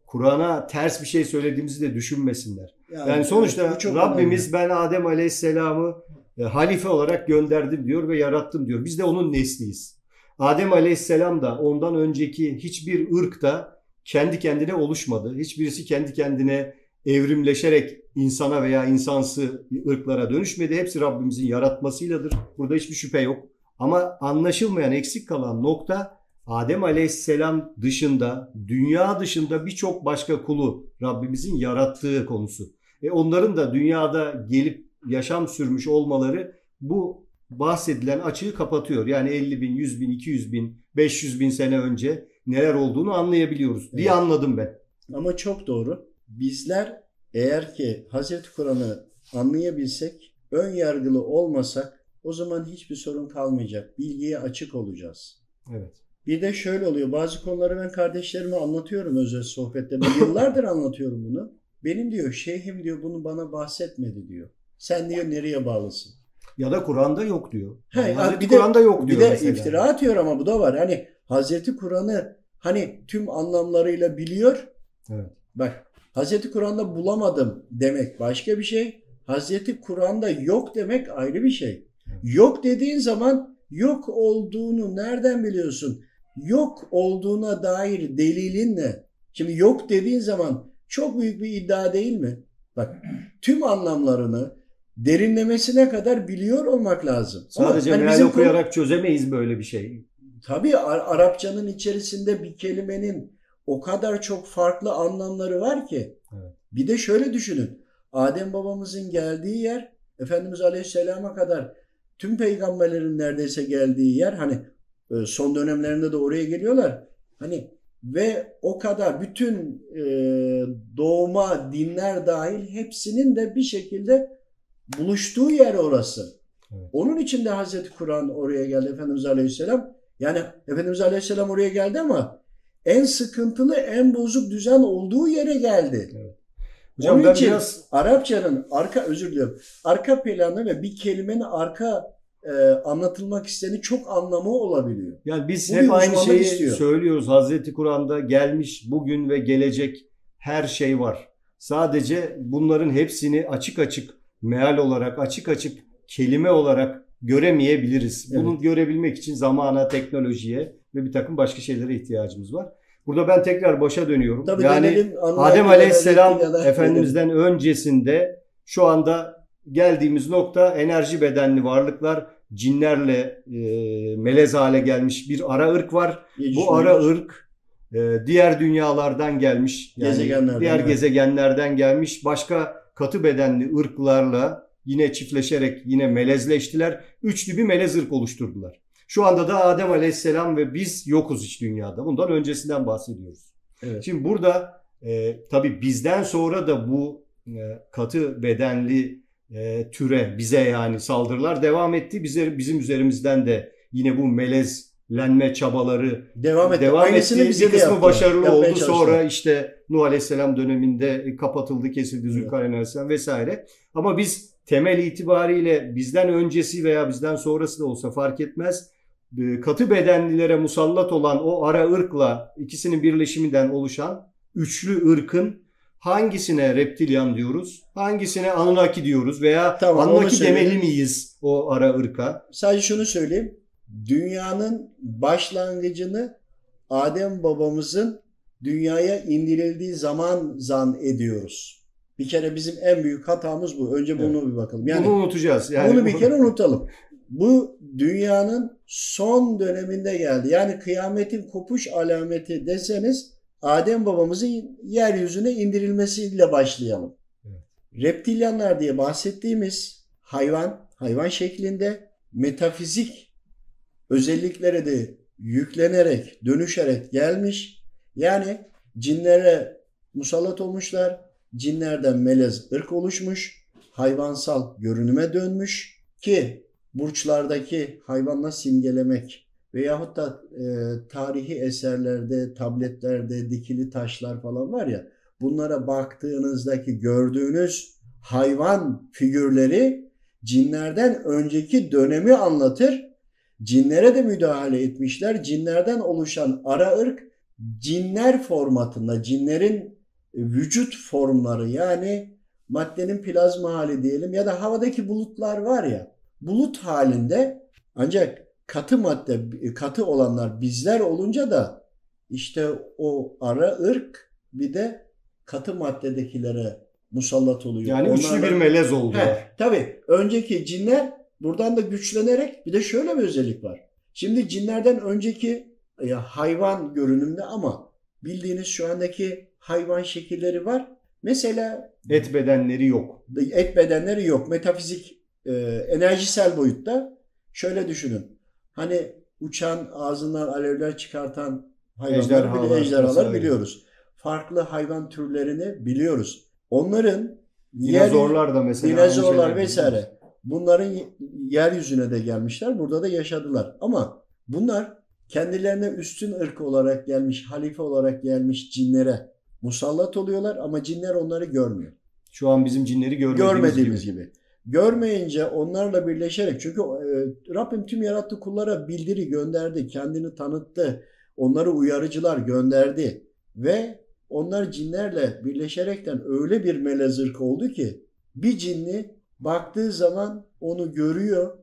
Kur'an'a ters bir şey söylediğimizi de düşünmesinler. Yani sonuçta bu çok Rabbimiz ben Adem Aleyhisselam'ı e, halife olarak gönderdim diyor ve yarattım diyor. Biz de onun nesliyiz. Adem Aleyhisselam da ondan önceki hiçbir ırk da kendi kendine oluşmadı. Hiçbirisi kendi kendine evrimleşerek insana veya insansı ırklara dönüşmedi. Hepsi Rabbimizin yaratmasıyladır. Burada hiçbir şüphe yok. Ama anlaşılmayan, eksik kalan nokta Adem Aleyhisselam dışında, dünya dışında birçok başka kulu Rabbimizin yarattığı konusu. E onların da dünyada gelip yaşam sürmüş olmaları bu bahsedilen açığı kapatıyor. Yani 50 bin, 100 bin, 200 bin, 500 bin sene önce neler olduğunu anlayabiliyoruz diye Evet. anladım ben. Ama çok doğru. Bizler eğer ki Hazreti Kur'an'ı anlayabilsek, ön yargılı olmasak o zaman hiçbir sorun kalmayacak. Bilgiye açık olacağız. Evet. Bir de şöyle oluyor. Bazı konuları ben kardeşlerime anlatıyorum özel sohbette. Ben yıllardır anlatıyorum bunu. Benim diyor şeyhim diyor bunu bana bahsetmedi diyor. Sen diyor nereye bağlısın? Ya da Kur'an'da yok diyor. He, Yani Hazreti bir Kur'an'da yok Bir diyor de mesela. iftira atıyor ama bu da var. Hani Hazreti Kur'an'ı hani tüm anlamlarıyla biliyor. Evet. Bak Hazreti Kur'an'da bulamadım demek başka bir şey. Hazreti Kur'an'da yok demek ayrı bir şey. Yok dediğin zaman yok olduğunu nereden biliyorsun? Yok olduğuna dair delilin ne? Şimdi yok dediğin zaman çok büyük bir iddia değil mi? Bak tüm anlamlarını derinlemesine kadar biliyor olmak lazım. Ama Sadece hani meal okuyarak çözemeyiz böyle bir şey. Tabii Ar- Arapçanın içerisinde bir kelimenin o kadar çok farklı anlamları var ki. Evet. Bir de şöyle düşünün. Adem babamızın geldiği yer Efendimiz Aleyhisselam'a kadar tüm peygamberlerin neredeyse geldiği yer hani e, son dönemlerinde de oraya geliyorlar. Hani ve o kadar bütün e, doğma dinler dahil hepsinin de bir şekilde buluştuğu yer orası. Evet. Onun için de Hazreti Kur'an oraya geldi Efendimiz Aleyhisselam. Yani Efendimiz Aleyhisselam oraya geldi ama en sıkıntılı, en bozuk düzen olduğu yere geldi. Hocam Onun ben için biraz Arapçanın arka özür diliyorum. Arka planı ve bir kelimenin arka e, anlatılmak isteni çok anlamı olabiliyor. yani biz Bu hep aynı şeyi istiyor. söylüyoruz. Hazreti Kur'an'da gelmiş bugün ve gelecek her şey var. Sadece bunların hepsini açık açık meal olarak, açık açık kelime olarak göremeyebiliriz. Bunu Evet. görebilmek için zamana, teknolojiye ve bir takım başka şeylere ihtiyacımız var. Burada ben tekrar başa dönüyorum. Tabii yani dönelim, Adem Aleyhisselam Efendimiz'den öncesinde şu anda geldiğimiz nokta enerji bedenli varlıklar cinlerle e, melez hale gelmiş bir ara ırk var. Yecüc Bu ara Mecüc. ırk e, diğer dünyalardan gelmiş. Yani Gezegenlerden, diğer evet. gezegenlerden gelmiş. Başka katı bedenli ırklarla yine çiftleşerek yine melezleştiler. Üçlü bir melez ırk oluşturdular. Şu anda da Adem Aleyhisselam ve biz yokuz hiç dünyada. Bundan öncesinden bahsediyoruz. Evet. Şimdi burada e, tabii bizden sonra da bu e, katı bedenli e, türe bize yani saldırılar devam etti. Bize, bizim üzerimizden de yine bu melezlenme çabaları Devam etti. devam Aynısını etti. Bir kısmı başarılı Yapmaya oldu. çalıştılar. Sonra işte Nuh Aleyhisselam döneminde kapatıldı, kesildi Zülkarneyn Aleyhisselam vesaire. Ama biz temel itibariyle bizden öncesi veya bizden sonrası da olsa fark etmez. E, Katı bedenlilere musallat olan o ara ırkla ikisinin birleşiminden oluşan üçlü ırkın hangisine reptilyan diyoruz, hangisine Anunnaki diyoruz veya Tamam, Anunnaki demeli miyiz o ara ırka? Sadece şunu söyleyeyim. Dünyanın başlangıcını Adem babamızın dünyaya indirildiği zaman zan ediyoruz. Bir kere bizim en büyük hatamız bu. Önce bunu bir bakalım. Yani Bunu unutacağız. Yani bunu bir kere unutalım. Bu dünyanın son döneminde geldi. Yani kıyametin kopuş alameti deseniz Adem babamızın yeryüzüne indirilmesiyle başlayalım. Evet. reptilyanlar diye bahsettiğimiz hayvan, hayvan şeklinde metafizik özelliklere de yüklenerek, dönüşerek gelmiş. Yani cinlere musallat olmuşlar. Cinlerden melez ırk oluşmuş. Hayvansal görünüme dönmüş ki burçlardaki hayvanla simgelemek veyahut da e, tarihi eserlerde, tabletlerde dikili taşlar falan var ya bunlara baktığınızdaki gördüğünüz hayvan figürleri cinlerden önceki dönemi anlatır. Cinlere de müdahale etmişler. Cinlerden oluşan ara ırk cinler formatında, cinlerin vücut formları yani maddenin plazma hali diyelim ya da havadaki bulutlar var ya bulut halinde ancak katı madde katı olanlar bizler olunca da işte o ara ırk bir de katı maddedekilere musallat oluyor. Yani Onlardan, üçlü bir melez oldu. Tabii. Önceki cinler buradan da güçlenerek bir de şöyle bir özellik var. Şimdi cinlerden önceki ya hayvan görünümde ama bildiğiniz şu andaki hayvan şekilleri var. Mesela et bedenleri yok. Et bedenleri yok. Metafizik e, enerjisel boyutta şöyle düşünün. Hani uçan ağzından alevler çıkartan hayvanlar, ejderhalar, ejderhalar biliyoruz. Farklı hayvan türlerini biliyoruz. Onların dinozorlar da mesela dinozorlar vesaire bunların yeryüzüne de gelmişler. Burada da yaşadılar. Ama bunlar kendilerine üstün ırk olarak gelmiş, halife olarak gelmiş cinlere musallat oluyorlar ama cinler onları görmüyor. Şu an bizim cinleri görmediğimiz, görmediğimiz gibi. gibi. Görmeyince onlarla birleşerek çünkü e, Rabbim tüm yarattığı kullara bildiri gönderdi, kendini tanıttı, onları uyarıcılar gönderdi ve onlar cinlerle birleşerekten öyle bir melezırk oldu ki bir cinli baktığı zaman onu görüyor.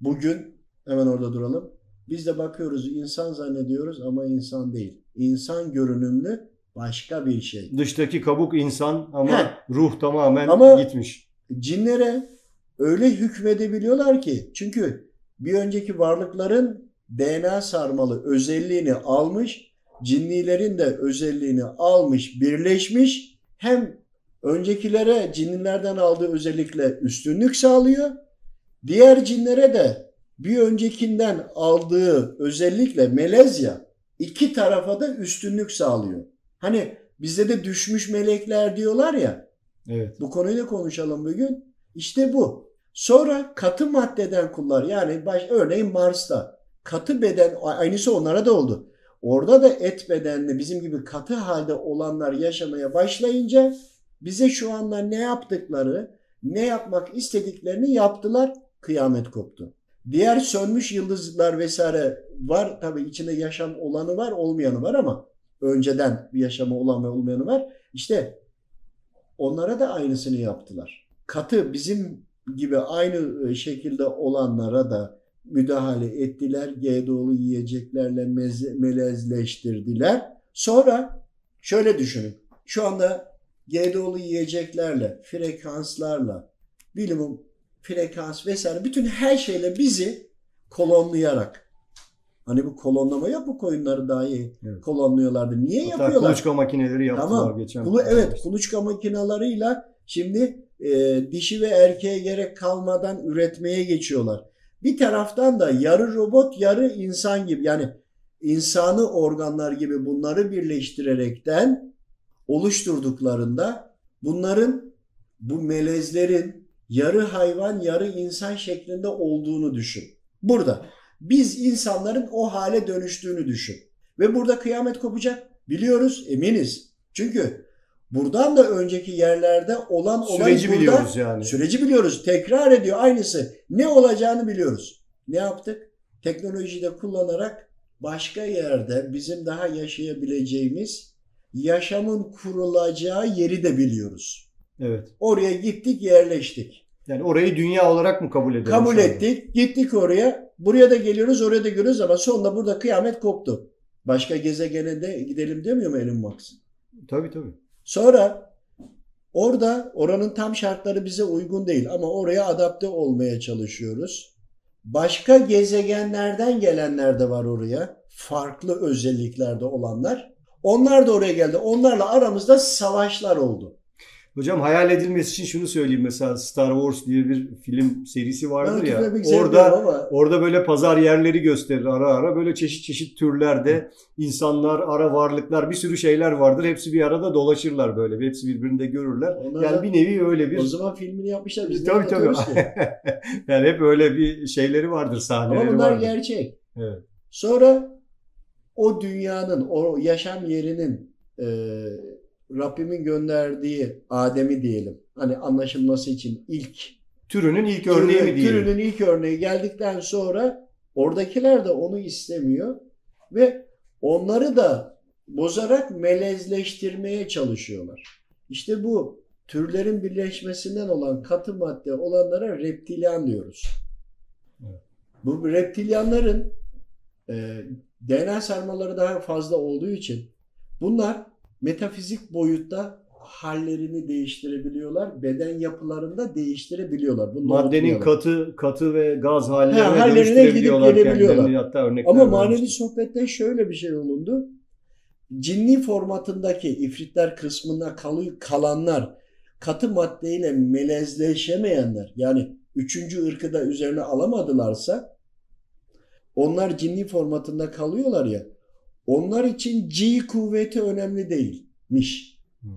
Bugün hemen orada duralım. Biz de bakıyoruz insan zannediyoruz ama insan değil. İnsan görünümlü başka bir şey. Dıştaki kabuk insan ama He. ruh tamamen ama gitmiş. Cinlere öyle hükmedebiliyorlar ki çünkü bir önceki varlıkların DNA sarmalı özelliğini almış, cinnilerin de özelliğini almış, birleşmiş. Hem öncekilere cinlerden aldığı özellikle üstünlük sağlıyor. Diğer cinlere de bir öncekinden aldığı özellikle melezya iki tarafa da üstünlük sağlıyor. Hani bizde de düşmüş melekler diyorlar ya. Evet. Bu konuyu da konuşalım bugün. İşte bu. Sonra katı maddeden kullar yani baş, örneğin Mars'ta katı beden aynısı onlara da oldu. Orada da et bedenli bizim gibi katı halde olanlar yaşamaya başlayınca bize şu anda ne yaptıkları, ne yapmak istediklerini yaptılar. Kıyamet koptu. Diğer sönmüş yıldızlar vesaire var. Tabii içinde yaşam olanı var, olmayanı var ama önceden bir yaşamı olan ve olmayanı var. İşte onlara da aynısını yaptılar. Katı bizim gibi aynı e, şekilde olanlara da müdahale ettiler. GDO'lu yiyeceklerle melezleştirdiler. Sonra şöyle düşünün. Şu anda GDO'lu yiyeceklerle, frekanslarla, bilimum frekans vesaire bütün her şeyle bizi kolonlayarak Hani bu kolonlama yok mu koyunları dahi evet. kolonluyorlardı. Niye Hatta yapıyorlar? kuluçka makineleri yaptılar tamam. geçen. Kulu, evet kuluçka makinalarıyla şimdi e, dişi ve erkeğe gerek kalmadan üretmeye geçiyorlar. Bir taraftan da yarı robot yarı insan gibi yani insanı organlar gibi bunları birleştirerekten oluşturduklarında bunların bu melezlerin yarı hayvan yarı insan şeklinde olduğunu düşün. Burada biz insanların o hale dönüştüğünü düşün. Ve burada kıyamet kopacak. Biliyoruz, eminiz. Çünkü buradan da önceki yerlerde olan olay süreci burada, biliyoruz yani. Süreci biliyoruz. Tekrar ediyor aynısı. Ne olacağını biliyoruz. Ne yaptık? Teknolojiyi de kullanarak başka yerde bizim daha yaşayabileceğimiz yaşamın kurulacağı yeri de biliyoruz. Evet. Oraya gittik, yerleştik. Yani orayı dünya olarak mı kabul edelim? Kabul ettik. Gittik oraya. Buraya da geliyoruz, oraya da görüyoruz ama sonunda burada kıyamet koptu. Başka gezegene de gidelim demiyor mu Elon Musk? Tabii tabii. Sonra orada oranın tam şartları bize uygun değil ama oraya adapte olmaya çalışıyoruz. Başka gezegenlerden gelenler de var oraya. Farklı özelliklerde olanlar. Onlar da oraya geldi. Onlarla aramızda savaşlar oldu. Hocam hayal edilmesi için şunu söyleyeyim mesela Star Wars diye bir film serisi vardır Ben ya. tüfeğimi Orada ama orada böyle pazar yerleri gösterir ara ara. Böyle çeşit çeşit türlerde insanlar, ara varlıklar, bir sürü şeyler vardır. Hepsi bir arada dolaşırlar böyle. Hepsi birbirinde görürler. Onlar yani da- bir nevi öyle bir o zaman filmini yapmışlar. Biz tabii tabii. yani hep öyle bir şeyleri vardır, sahneleri Ama bunlar vardır. gerçek. Evet. Sonra o dünyanın, o yaşam yerinin e, Rabbimin gönderdiği Adem'i diyelim. Hani anlaşılması için ilk Türünün ilk örneği mi diyelim? Türünün ilk örneği geldikten sonra oradakiler de onu istemiyor ve onları da bozarak melezleştirmeye çalışıyorlar. İşte bu türlerin birleşmesinden olan katı madde olanlara reptilyan diyoruz. Evet. Bu reptilyanların e, DNA sarmaları daha fazla olduğu için bunlar metafizik boyutta hallerini değiştirebiliyorlar. Beden yapılarında değiştirebiliyorlar. Bunu Maddenin katı katı ve gaz hallerine Ha, hallerine gidip gelebiliyorlar. Hatta Ama manevi vermiştim. sohbette şöyle bir şey olundu. Cinni formatındaki ifritler kısmına kalı- kalanlar, katı maddeyle melezleşemeyenler yani üçüncü ırkı da üzerine alamadılarsa onlar cinni formatında kalıyorlar ya onlar için G kuvveti önemli değilmiş. Hmm.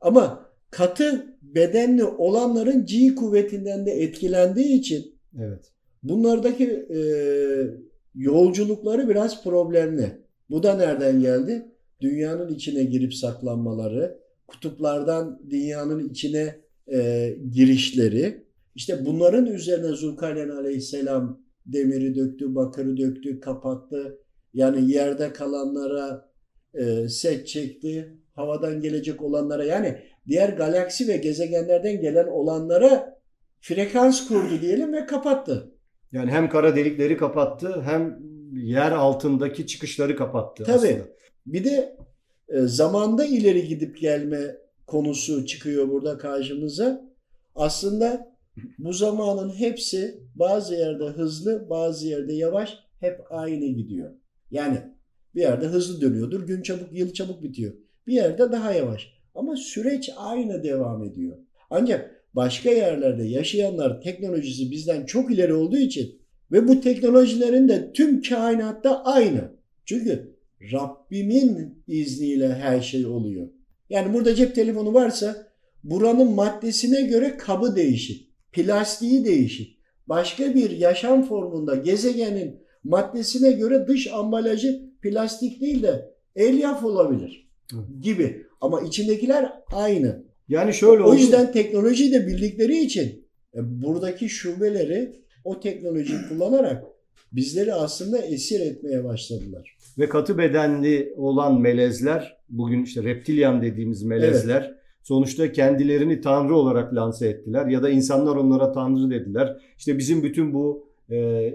Ama katı bedenli olanların G kuvvetinden de etkilendiği için Evet. Bunlardaki e, yolculukları biraz problemli. Bu da nereden geldi? Dünyanın içine girip saklanmaları, kutuplardan dünyanın içine e, girişleri. İşte bunların üzerine Zulkarneyn Aleyhisselam demiri döktü, bakırı döktü, kapattı. Yani yerde kalanlara e, set çekti. Havadan gelecek olanlara yani diğer galaksi ve gezegenlerden gelen olanlara frekans kurdu diyelim ve kapattı. Yani hem kara delikleri kapattı hem yer altındaki çıkışları kapattı Tabii. aslında. Bir de e, zamanda ileri gidip gelme konusu çıkıyor burada karşımıza. Aslında bu zamanın hepsi bazı yerde hızlı, bazı yerde yavaş, hep aynı gidiyor. Yani bir yerde hızlı dönüyordur, gün çabuk, yıl çabuk bitiyor. Bir yerde daha yavaş. Ama süreç aynı devam ediyor. Ancak başka yerlerde yaşayanlar teknolojisi bizden çok ileri olduğu için ve bu teknolojilerin de tüm kainatta aynı. Çünkü Rabbimin izniyle her şey oluyor. Yani burada cep telefonu varsa buranın maddesine göre kabı değişik, plastiği değişik. Başka bir yaşam formunda gezegenin maddesine göre dış ambalajı plastik değil de elyaf olabilir gibi. Ama içindekiler aynı. Yani şöyle O oldu. yüzden teknolojiyi de bildikleri için e, buradaki şubeleri o teknolojiyi kullanarak bizleri aslında esir etmeye başladılar. Ve katı bedenli olan melezler, bugün işte reptilyan dediğimiz melezler sonuçta kendilerini tanrı olarak lanse ettiler ya da insanlar onlara tanrı dediler. İşte bizim bütün bu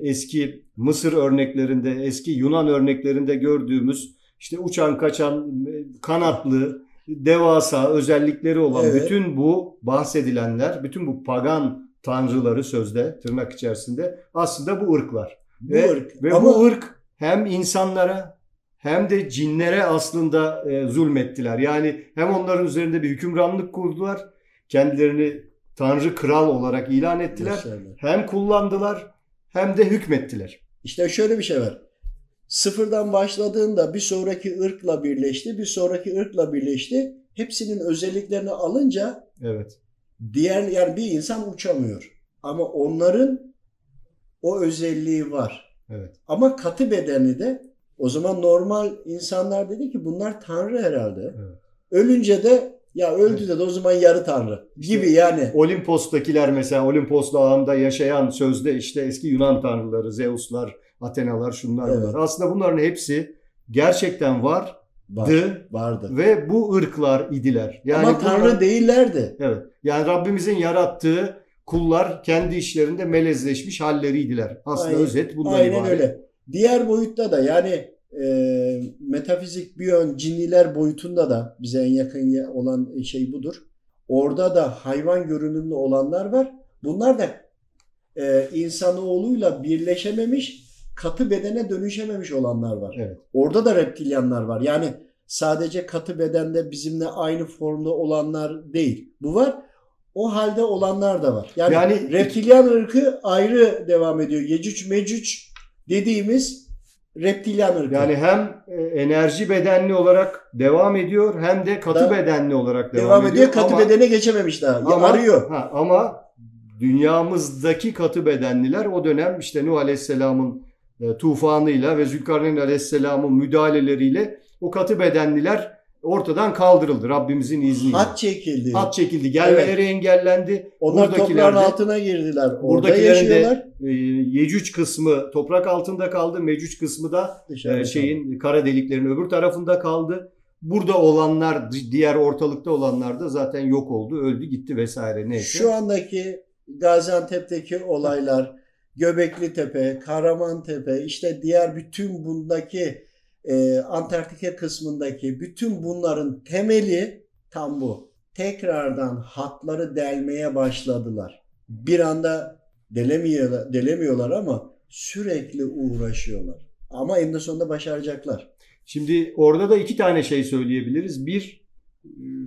eski Mısır örneklerinde, eski Yunan örneklerinde gördüğümüz işte uçan kaçan kanatlı devasa özellikleri olan Evet. bütün bu bahsedilenler, bütün bu pagan tanrıları sözde tırnak içerisinde aslında bu ırklar. Bu Ve, ırk. ve Ama bu ırk hem insanlara hem de cinlere aslında e, zulmettiler. Yani hem onların üzerinde bir hükümranlık kurdular, kendilerini tanrı kral olarak ilan ettiler. Gösterdiler. Hem kullandılar hem de hükmettiler. İşte şöyle bir şey var. Sıfırdan başladığında bir sonraki ırkla birleşti, bir sonraki ırkla birleşti. Hepsinin özelliklerini alınca Evet. diğer yani bir insan uçamıyor. Ama onların o özelliği var. Evet. Ama katı bedeni de o zaman normal insanlar dedi ki bunlar tanrı herhalde. Evet. Ölünce de ya öldü de, de o zaman yarı tanrı gibi yani. Olimpos'takiler mesela Olimpos dağında yaşayan sözde işte eski Yunan tanrıları, Zeus'lar, Atenalar, şunlar Evet. bunlar. Aslında bunların hepsi gerçekten vardı Var, vardı. ve bu ırklar idiler. Yani Ama tanrı bunlar- değillerdi. Evet. Yani Rabbimizin yarattığı kullar kendi işlerinde melezleşmiş halleriydiler. Aslında Aynen- özet bundan Aynen ibaret. öyle. Diğer boyutta da yani e, metafizik biyon cinniler boyutunda da bize en yakın olan şey budur. Orada da hayvan görünümlü olanlar var. Bunlar da e, insanoğluyla birleşememiş, katı bedene dönüşememiş olanlar var. Evet. Orada da reptilyanlar var. Yani sadece katı bedende bizimle aynı formda olanlar değil. Bu var. O halde olanlar da var. Yani, Yani- reptilyan ırkı ayrı devam ediyor. Yecüc mecüc dediğimiz reptilyan ırkı. Yani hem e, enerji bedenli olarak devam ediyor hem de katı Da- bedenli olarak devam, devam ediyor. Katı Ama- bedene geçememiş daha. Ya ama, arıyor. Ha, ama dünyamızdaki katı bedenliler o dönem işte Nuh Aleyhisselam'ın e, tufanıyla ve Zülkarneyn Aleyhisselam'ın müdahaleleriyle o katı bedenliler ortadan kaldırıldı Rabbimizin izniyle. Hat çekildi. Hat çekildi. Gelmeleri engellendi. Onlar toprağın de- altına girdiler. Orada Buradakilerin de yaşıyorlar. e, Yecüc kısmı toprak altında kaldı. Mecüc kısmı da Dışarıda e, şeyin kara deliklerin öbür tarafında kaldı. Burada olanlar, di- diğer ortalıkta olanlar da zaten yok oldu, öldü, gitti vesaire neyse. Şu andaki Gaziantep'teki olaylar, Göbekli Tepe, Karaman Tepe, işte diğer bütün bundaki e, Antarktika kısmındaki bütün bunların temeli tam bu. Tekrardan hatları delmeye başladılar. Bir anda delemiyorlar, delemiyorlar ama sürekli uğraşıyorlar. Ama en sonunda başaracaklar. Şimdi orada da iki tane şey söyleyebiliriz. Bir,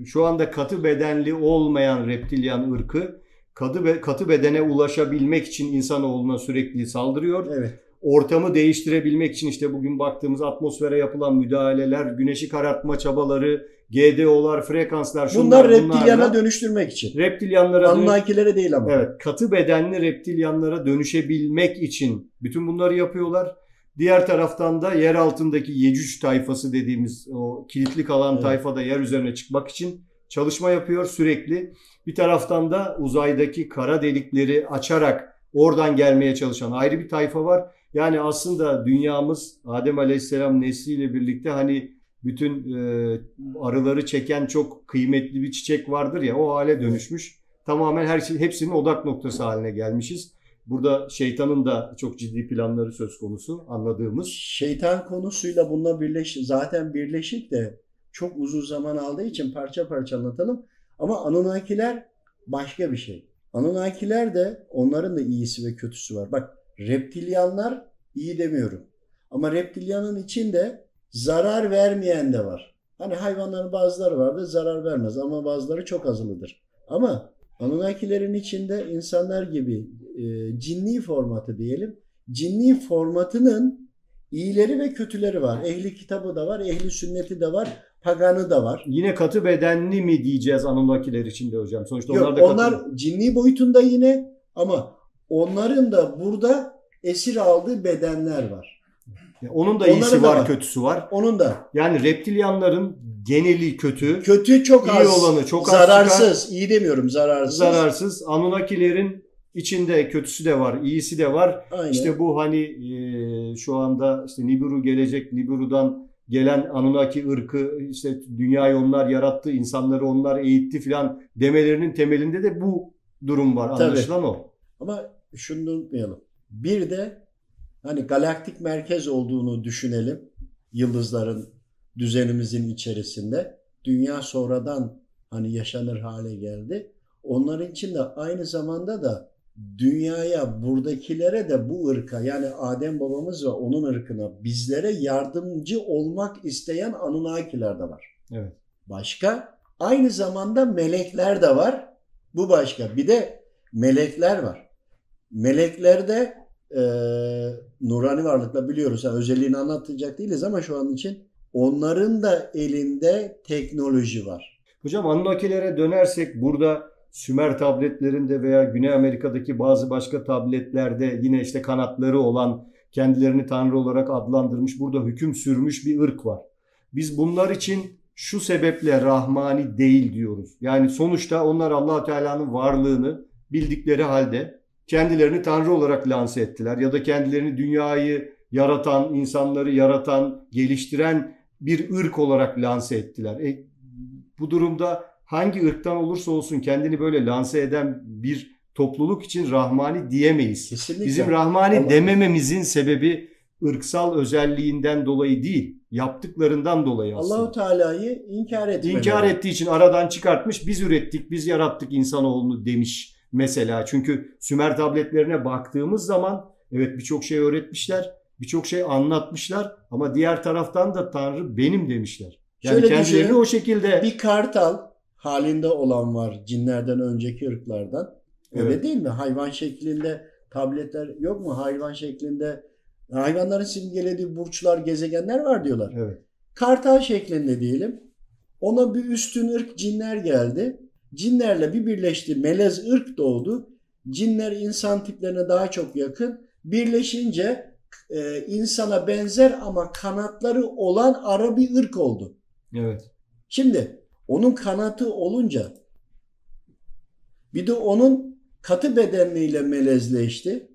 şu anda katı bedenli olmayan reptilyan ırkı katı, be- katı bedene ulaşabilmek için insanoğluna sürekli saldırıyor. Evet. Ortamı değiştirebilmek için işte bugün baktığımız atmosfere yapılan müdahaleler, güneşi karartma çabaları, GDO'lar, frekanslar, şunlar Bunlar bunlarla reptilyana dönüştürmek için. reptilyanlara Anunnakilere değil ama. Evet, katı bedenli reptilyanlara dönüşebilmek için bütün bunları yapıyorlar. Diğer taraftan da yer altındaki Yecüc tayfası dediğimiz o kilitli kalan Evet. tayfa da yer üzerine çıkmak için çalışma yapıyor sürekli. Bir taraftan da uzaydaki kara delikleri açarak oradan gelmeye çalışan ayrı bir tayfa var. Yani aslında dünyamız Adem Aleyhisselam nesliyle birlikte hani bütün e, arıları çeken çok kıymetli bir çiçek vardır ya o hale dönüşmüş. Tamamen her şey hepsinin odak noktası haline gelmişiz. Burada şeytanın da çok ciddi planları söz konusu anladığımız. Şeytan konusuyla bununla birleş zaten birleşik de çok uzun zaman aldığı için parça parça anlatalım. Ama Anunnakiler başka bir şey. Anunnakiler de onların da iyisi ve kötüsü var. Bak reptilyanlar iyi demiyorum. Ama reptilyanın içinde zarar vermeyen de var. Hani hayvanların bazıları vardır zarar vermez ama bazıları çok azılıdır. Ama Anunnakilerin içinde insanlar gibi e, cinni formatı diyelim. Cinni formatının iyileri ve kötüleri var. Ehli kitabı da var, ehli sünneti de var, paganı da var. Yine katı bedenli mi diyeceğiz Anunnakiler için de hocam? Sonuçta Yok, onlar da katı- onlar cinni boyutunda yine ama onların da burada esir aldığı bedenler var. Onun da Onların iyisi da var, var. kötüsü var. Onun da Yani reptilyanların geneli kötü, kötü çok İyi az, olanı çok az zararsız, iyi demiyorum zararsız. zararsız. Anunnakilerin içinde kötüsü de var, iyisi de var. Aynen. İşte bu hani e, şu anda işte Nibiru gelecek, Nibiru'dan gelen Anunnaki ırkı işte dünyayı onlar yarattı, insanları onlar eğitti filan demelerinin temelinde de bu durum var. Tabii. Anlaşılan o. Ama şunu da unutmayalım. Bir de hani galaktik merkez olduğunu düşünelim. Yıldızların düzenimizin içerisinde. Dünya sonradan hani yaşanır hale geldi. Onların için de aynı zamanda da dünyaya buradakilere de bu ırka yani Adem babamız ve onun ırkına bizlere yardımcı olmak isteyen Anunnakiler de var. Evet. Başka aynı zamanda melekler de var. Bu başka. Bir de melekler var. Meleklerde e, nurani varlıkla biliyoruz. Yani özelliğini anlatacak değiliz ama şu an için onların da elinde teknoloji var. Hocam Anunnakilere dönersek burada Sümer tabletlerinde veya Güney Amerika'daki bazı başka tabletlerde yine işte kanatları olan kendilerini tanrı olarak adlandırmış burada hüküm sürmüş bir ırk var. Biz bunlar için şu sebeple rahmani değil diyoruz. Yani sonuçta onlar allah Teala'nın varlığını bildikleri halde kendilerini tanrı olarak lanse ettiler. Ya da kendilerini dünyayı yaratan, insanları yaratan, geliştiren bir ırk olarak lanse ettiler. E, bu durumda hangi ırktan olursa olsun kendini böyle lanse eden bir topluluk için rahmani diyemeyiz. Kesinlikle. Bizim rahmani Ama- demememizin sebebi ırksal özelliğinden dolayı değil, yaptıklarından dolayı aslında. Allahu Teala'yı inkar etmeleri. İnkar ettiği için aradan çıkartmış. Biz ürettik, biz yarattık insanoğlunu demiş mesela. Çünkü Sümer tabletlerine baktığımız zaman evet birçok şey öğretmişler, birçok şey anlatmışlar ama diğer taraftan da Tanrı benim demişler. Yani Şöyle kendilerini düşünün, o şekilde bir kartal halinde olan var cinlerden önceki ırklardan. Öyle Evet. değil mi? Hayvan şeklinde tabletler yok mu? Hayvan şeklinde hayvanların simgelediği burçlar, gezegenler var diyorlar. evet. Kartal şeklinde diyelim. Ona bir üstün ırk cinler geldi. Cinlerle bir birleşti. Melez ırk doğdu. Cinler insan tiplerine daha çok yakın. Birleşince e, insana benzer ama kanatları olan ara bir ırk oldu. Evet. Şimdi onun kanatı olunca bir de onun katı bedenliyle melezleşti.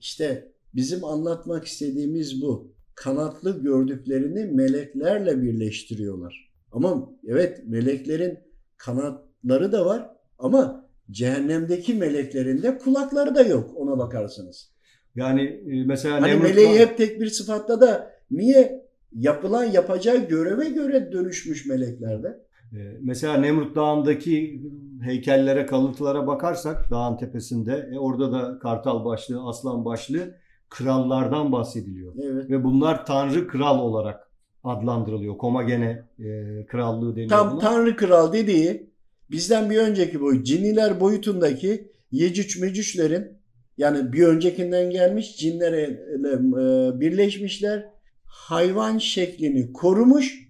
İşte bizim anlatmak istediğimiz bu. Kanatlı gördüklerini meleklerle birleştiriyorlar. Ama evet meleklerin kanatları da var ama cehennemdeki meleklerin de kulakları da yok ona bakarsınız. Yani e, mesela Hani Nemrut- meleği hep tek bir sıfatta da niye yapılan yapacağı göreve göre dönüşmüş meleklerde? E, Mesela Nemrut Dağı'ndaki heykellere, kalıntılara bakarsak dağın tepesinde e, orada da kartal başlı, aslan başlı krallardan bahsediliyor. Evet. Ve bunlar tanrı kral olarak adlandırılıyor. Komagene e, krallığı deniyor Tam buna. Tanrı Kral dediği bizden bir önceki boyut cinniler boyutundaki Yecüc Mecüclerin yani bir öncekinden gelmiş cinlere e, birleşmişler. Hayvan şeklini korumuş.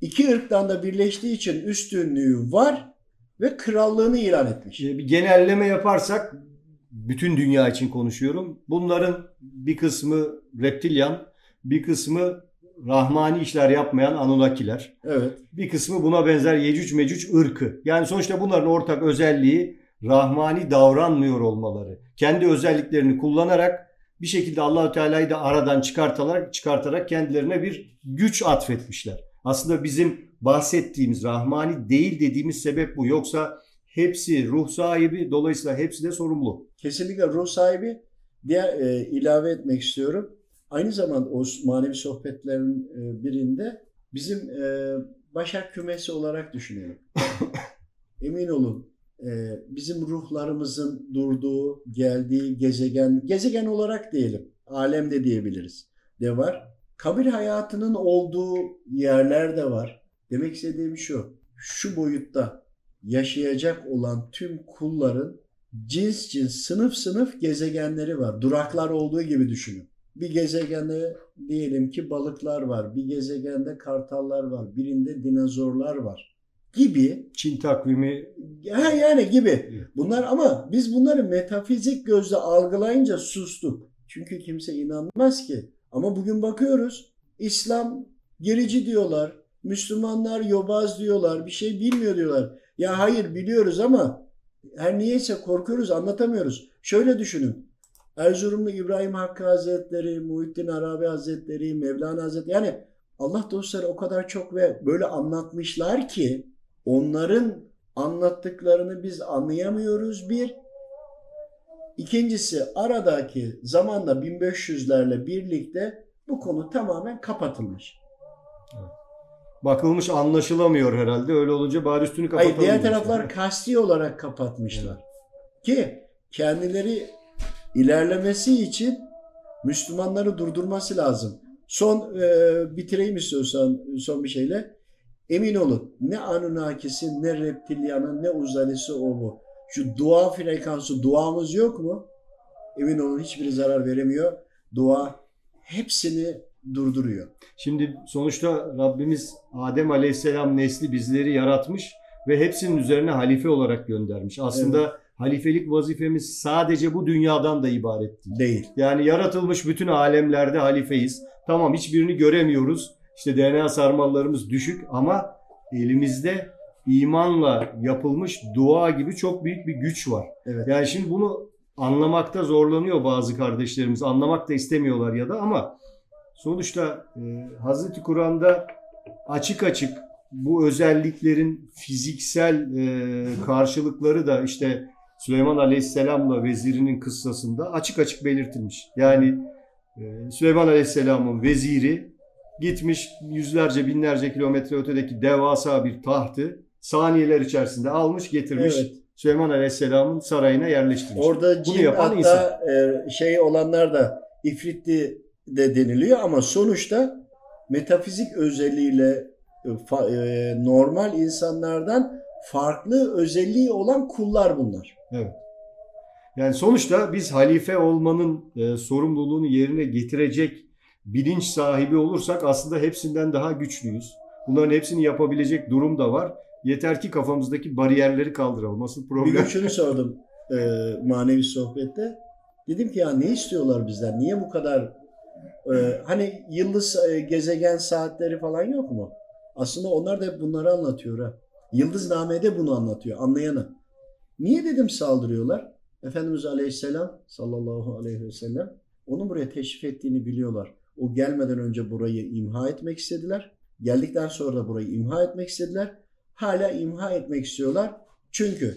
İki ırktan da birleştiği için üstünlüğü var ve krallığını ilan etmiş. E, Bir genelleme yaparsak bütün dünya için konuşuyorum. Bunların bir kısmı reptilyan, bir kısmı rahmani işler yapmayan Anunnakiler. Evet. Bir kısmı buna benzer Yecüc Mecüc ırkı. Yani sonuçta bunların ortak özelliği rahmani davranmıyor olmaları. Kendi özelliklerini kullanarak bir şekilde Allahü Teala'yı da aradan çıkartarak çıkartarak kendilerine bir güç atfetmişler. Aslında bizim bahsettiğimiz rahmani değil dediğimiz sebep bu. Yoksa hepsi ruh sahibi dolayısıyla hepsi de sorumlu. Kesinlikle ruh sahibi diye e, ilave etmek istiyorum. Aynı zamanda o manevi sohbetlerin e, birinde bizim e, başak kümesi olarak düşünelim. Emin olun e, bizim ruhlarımızın durduğu, geldiği gezegen, gezegen olarak diyelim, alemde diyebiliriz de var. Kabir hayatının olduğu yerler de var. Demek istediğim şu, şu boyutta yaşayacak olan tüm kulların cins cins, sınıf sınıf gezegenleri var. Duraklar olduğu gibi düşünün. Bir gezegende diyelim ki balıklar var. Bir gezegende kartallar var. Birinde dinozorlar var. Gibi. Çin takvimi Ha yani gibi. Bunlar ama biz bunları metafizik gözle algılayınca sustuk. Çünkü kimse inanmaz ki. Ama bugün bakıyoruz. İslam gerici diyorlar. Müslümanlar yobaz diyorlar. Bir şey bilmiyor diyorlar. Ya hayır biliyoruz ama her niyeyse korkuyoruz anlatamıyoruz. Şöyle düşünün. Erzurumlu İbrahim Hakkı Hazretleri, Muhittin Arabi Hazretleri, Mevlana Hazretleri yani Allah dostları o kadar çok ve böyle anlatmışlar ki onların anlattıklarını biz anlayamıyoruz bir. İkincisi aradaki zamanda 1500'lerle birlikte bu konu tamamen kapatılmış. bakılmış anlaşılamıyor herhalde. Öyle olunca bari üstünü kapatalım. Hayır diğer taraflar kasti olarak kapatmışlar. Ki kendileri ilerlemesi için Müslümanları durdurması lazım. Son e, bitireyim istiyorsan son bir şeyle. Emin olun ne Anunnakisi ne reptilyanı ne uzaylısı o bu. Şu dua frekansı duamız yok mu? Emin olun hiçbiri zarar veremiyor. Dua hepsini durduruyor. Şimdi sonuçta Rabbimiz Adem Aleyhisselam nesli bizleri yaratmış ve hepsinin üzerine halife olarak göndermiş. Aslında halifelik vazifemiz sadece bu dünyadan da ibaret değil. Değil. Yani yaratılmış bütün alemlerde halifeyiz. Tamam hiçbirini göremiyoruz. İşte DNA sarmallarımız düşük ama elimizde imanla yapılmış dua gibi çok büyük bir güç var. Evet. Yani şimdi bunu anlamakta zorlanıyor bazı kardeşlerimiz. Anlamak da istemiyorlar ya da ama sonuçta e, Hazreti Kur'an'da açık açık bu özelliklerin fiziksel e, karşılıkları da işte Süleyman Aleyhisselam'la vezirinin kıssasında açık açık belirtilmiş. Yani e, Süleyman Aleyhisselam'ın veziri gitmiş yüzlerce binlerce kilometre ötedeki devasa bir tahtı saniyeler içerisinde almış getirmiş. Evet. Süleyman Aleyhisselam'ın sarayına yerleştirmiş. Orada Bunu cin yapan hatta e, şey olanlar da ifritti de deniliyor ama sonuçta metafizik özelliğiyle e, normal insanlardan farklı özelliği olan kullar bunlar. Evet. Yani sonuçta biz halife olmanın e, sorumluluğunu yerine getirecek bilinç sahibi olursak aslında hepsinden daha güçlüyüz. Bunların hepsini yapabilecek durum da var. Yeter ki kafamızdaki bariyerleri kaldıralım. Asıl Bir problem gün şunu sordum e, manevi sohbette. Dedim ki ya ne istiyorlar bizden? Niye bu kadar e, hani yıldız e, gezegen saatleri falan yok mu? Aslında onlar da hep bunları anlatıyor ha. Yıldıznamede bunu anlatıyor anlayanı. Niye dedim saldırıyorlar? Efendimiz Aleyhisselam sallallahu aleyhi ve sellem onu buraya teşrif ettiğini biliyorlar. O gelmeden önce burayı imha etmek istediler. Geldikten sonra da burayı imha etmek istediler. Hala imha etmek istiyorlar. Çünkü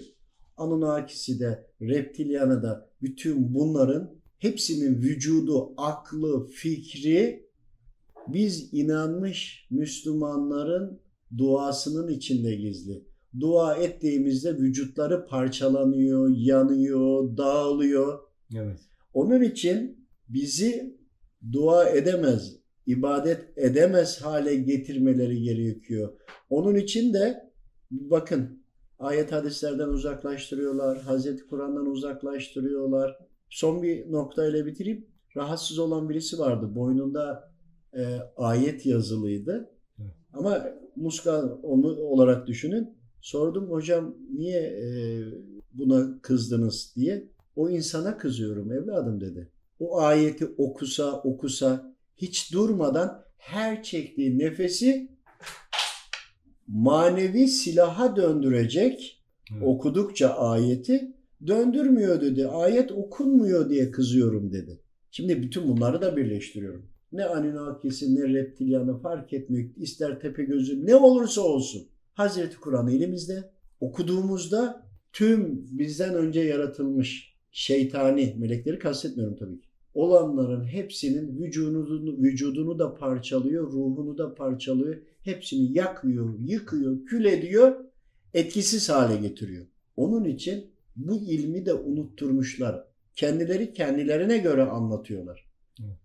Anunnakisi de, Reptilyanı da bütün bunların hepsinin vücudu, aklı, fikri biz inanmış Müslümanların duasının içinde gizli. Dua ettiğimizde vücutları parçalanıyor, yanıyor, dağılıyor. Evet. Onun için bizi dua edemez, ibadet edemez hale getirmeleri gerekiyor. Onun için de bakın ayet hadislerden uzaklaştırıyorlar, Hazreti Kur'an'dan uzaklaştırıyorlar. Son bir noktayla bitireyim. Rahatsız olan birisi vardı. Boynunda e, ayet yazılıydı. Evet. Ama muska onu olarak düşünün. Sordum hocam niye e, buna kızdınız diye. O insana kızıyorum evladım dedi. O ayeti okusa okusa hiç durmadan her çektiği nefesi manevi silaha döndürecek Evet. okudukça ayeti döndürmüyor dedi. Ayet okunmuyor diye kızıyorum dedi. Şimdi bütün bunları da birleştiriyorum. Ne Anunnakisi ne reptilyanı fark etmiyor. İster Tepegöz'ü ne olursa olsun. Hazreti Kur'an elimizde. Okuduğumuzda tüm bizden önce yaratılmış şeytani, melekleri kastetmiyorum tabii ki. Olanların hepsinin vücudunu, vücudunu da parçalıyor, ruhunu da parçalıyor. Hepsini yakıyor, yıkıyor, kül ediyor, etkisiz hale getiriyor. Onun için bu ilmi de unutturmuşlar. Kendileri kendilerine göre anlatıyorlar.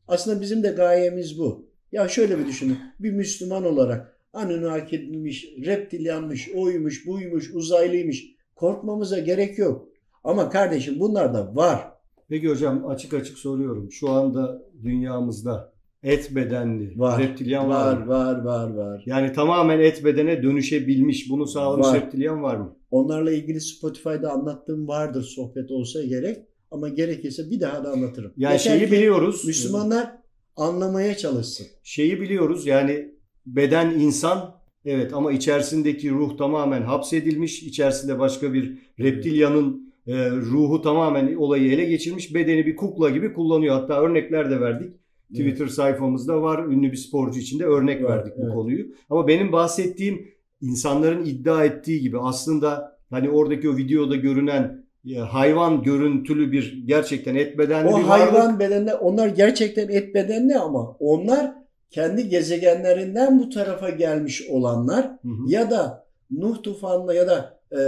Aslında bizim de gayemiz bu. Ya şöyle bir düşünün. Bir Müslüman olarak Anunnaki'ymiş, reptilyanmış, oymuş, buymuş, uzaylıymış. Korkmamıza gerek yok. Ama kardeşim bunlar da var. Peki hocam açık açık soruyorum. Şu anda dünyamızda et bedenli, Var. reptilyan var, Var, mı? var, var, var. Yani tamamen et bedene dönüşebilmiş, bunu sağlamış Var. reptilyan var mı? Onlarla ilgili Spotify'da anlattığım vardır sohbet olsa gerek. Ama gerekirse bir daha da anlatırım. Yani Yeter şeyi biliyoruz. Müslümanlar anlamaya çalışsın. Şeyi biliyoruz yani beden insan evet ama içerisindeki ruh tamamen hapsedilmiş. İçerisinde başka bir reptilyanın e, ruhu tamamen olayı ele geçirmiş. Bedeni bir kukla gibi kullanıyor. Hatta örnekler de verdik. Twitter sayfamızda var. Ünlü bir sporcu için de örnek Var, verdik bu evet. konuyu. Ama benim bahsettiğim insanların iddia ettiği gibi aslında hani oradaki o videoda görünen e, hayvan görüntülü bir gerçekten et bedenli O bir hayvan varlık. bedenli onlar gerçekten et bedenli ama onlar kendi gezegenlerinden bu tarafa gelmiş olanlar Hı hı. ya da Nuh tufanla ya da e,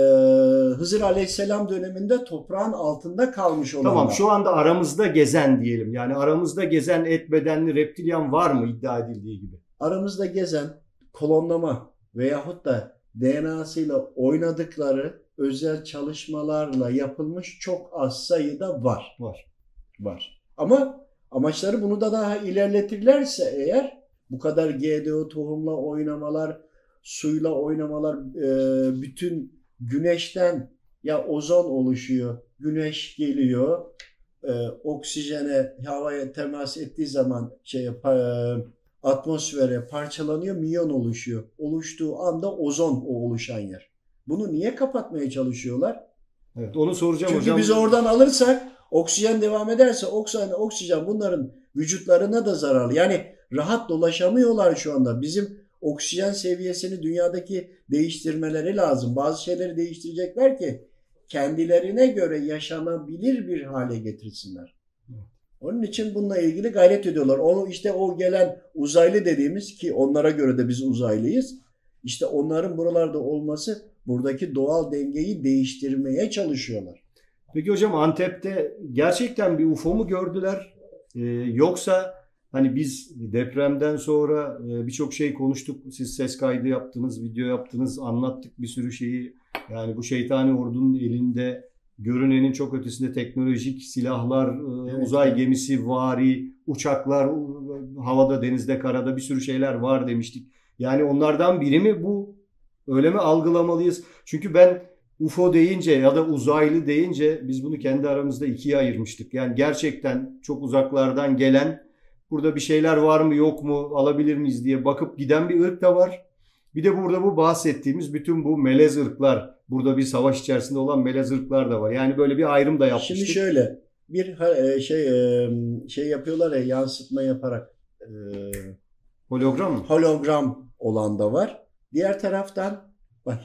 Hızır Aleyhisselam döneminde toprağın altında kalmış olanlar. Tamam şu anda aramızda gezen diyelim. Yani aramızda gezen et bedenli reptilyan var mı iddia edildiği gibi? Aramızda gezen klonlama veyahut da DNA'sıyla oynadıkları özel çalışmalarla yapılmış çok az sayıda var. Var. Var. Ama amaçları bunu da daha ilerletirlerse eğer bu kadar GDO tohumla oynamalar, suyla oynamalar, e, bütün güneşten ya ozon oluşuyor, güneş geliyor, e, oksijene, havaya temas ettiği zaman şey e, atmosfere parçalanıyor, miyon oluşuyor. Oluştuğu anda ozon o oluşan yer. Bunu niye kapatmaya çalışıyorlar? Evet onu soracağım Çünkü hocam. biz oradan alırsak oksijen devam ederse oksijen, oksijen bunların vücutlarına da zararlı. Yani rahat dolaşamıyorlar şu anda. Bizim oksijen seviyesini dünyadaki değiştirmeleri lazım. Bazı şeyleri değiştirecekler ki kendilerine göre yaşanabilir bir hale getirsinler. Onun için bununla ilgili gayret ediyorlar. Onu işte o gelen uzaylı dediğimiz ki onlara göre de biz uzaylıyız. İşte onların buralarda olması buradaki doğal dengeyi değiştirmeye çalışıyorlar. Peki hocam Antep'te gerçekten bir UFO mu gördüler? Ee, yoksa Hani biz depremden sonra e, birçok şey konuştuk. Siz ses kaydı yaptınız, video yaptınız, anlattık bir sürü şeyi. Yani bu şeytani ordunun elinde görünenin çok ötesinde teknolojik silahlar, e, Evet. uzay gemisi, vari, uçaklar, e, havada, denizde, karada bir sürü şeyler var demiştik. Yani onlardan biri mi bu? Öyle mi algılamalıyız? Çünkü ben UFO deyince ya da uzaylı deyince biz bunu kendi aramızda ikiye ayırmıştık. Yani gerçekten çok uzaklardan gelen burada bir şeyler var mı yok mu alabilir miyiz diye bakıp giden bir ırk da var. Bir de burada bu bahsettiğimiz bütün bu melez ırklar, burada bir savaş içerisinde olan melez ırklar da var. Yani böyle bir ayrım da yapmıştık. Şimdi şöyle bir e, şey e, şey yapıyorlar ya yansıtma yaparak e, Hologram mı? hologram olan da var. Diğer taraftan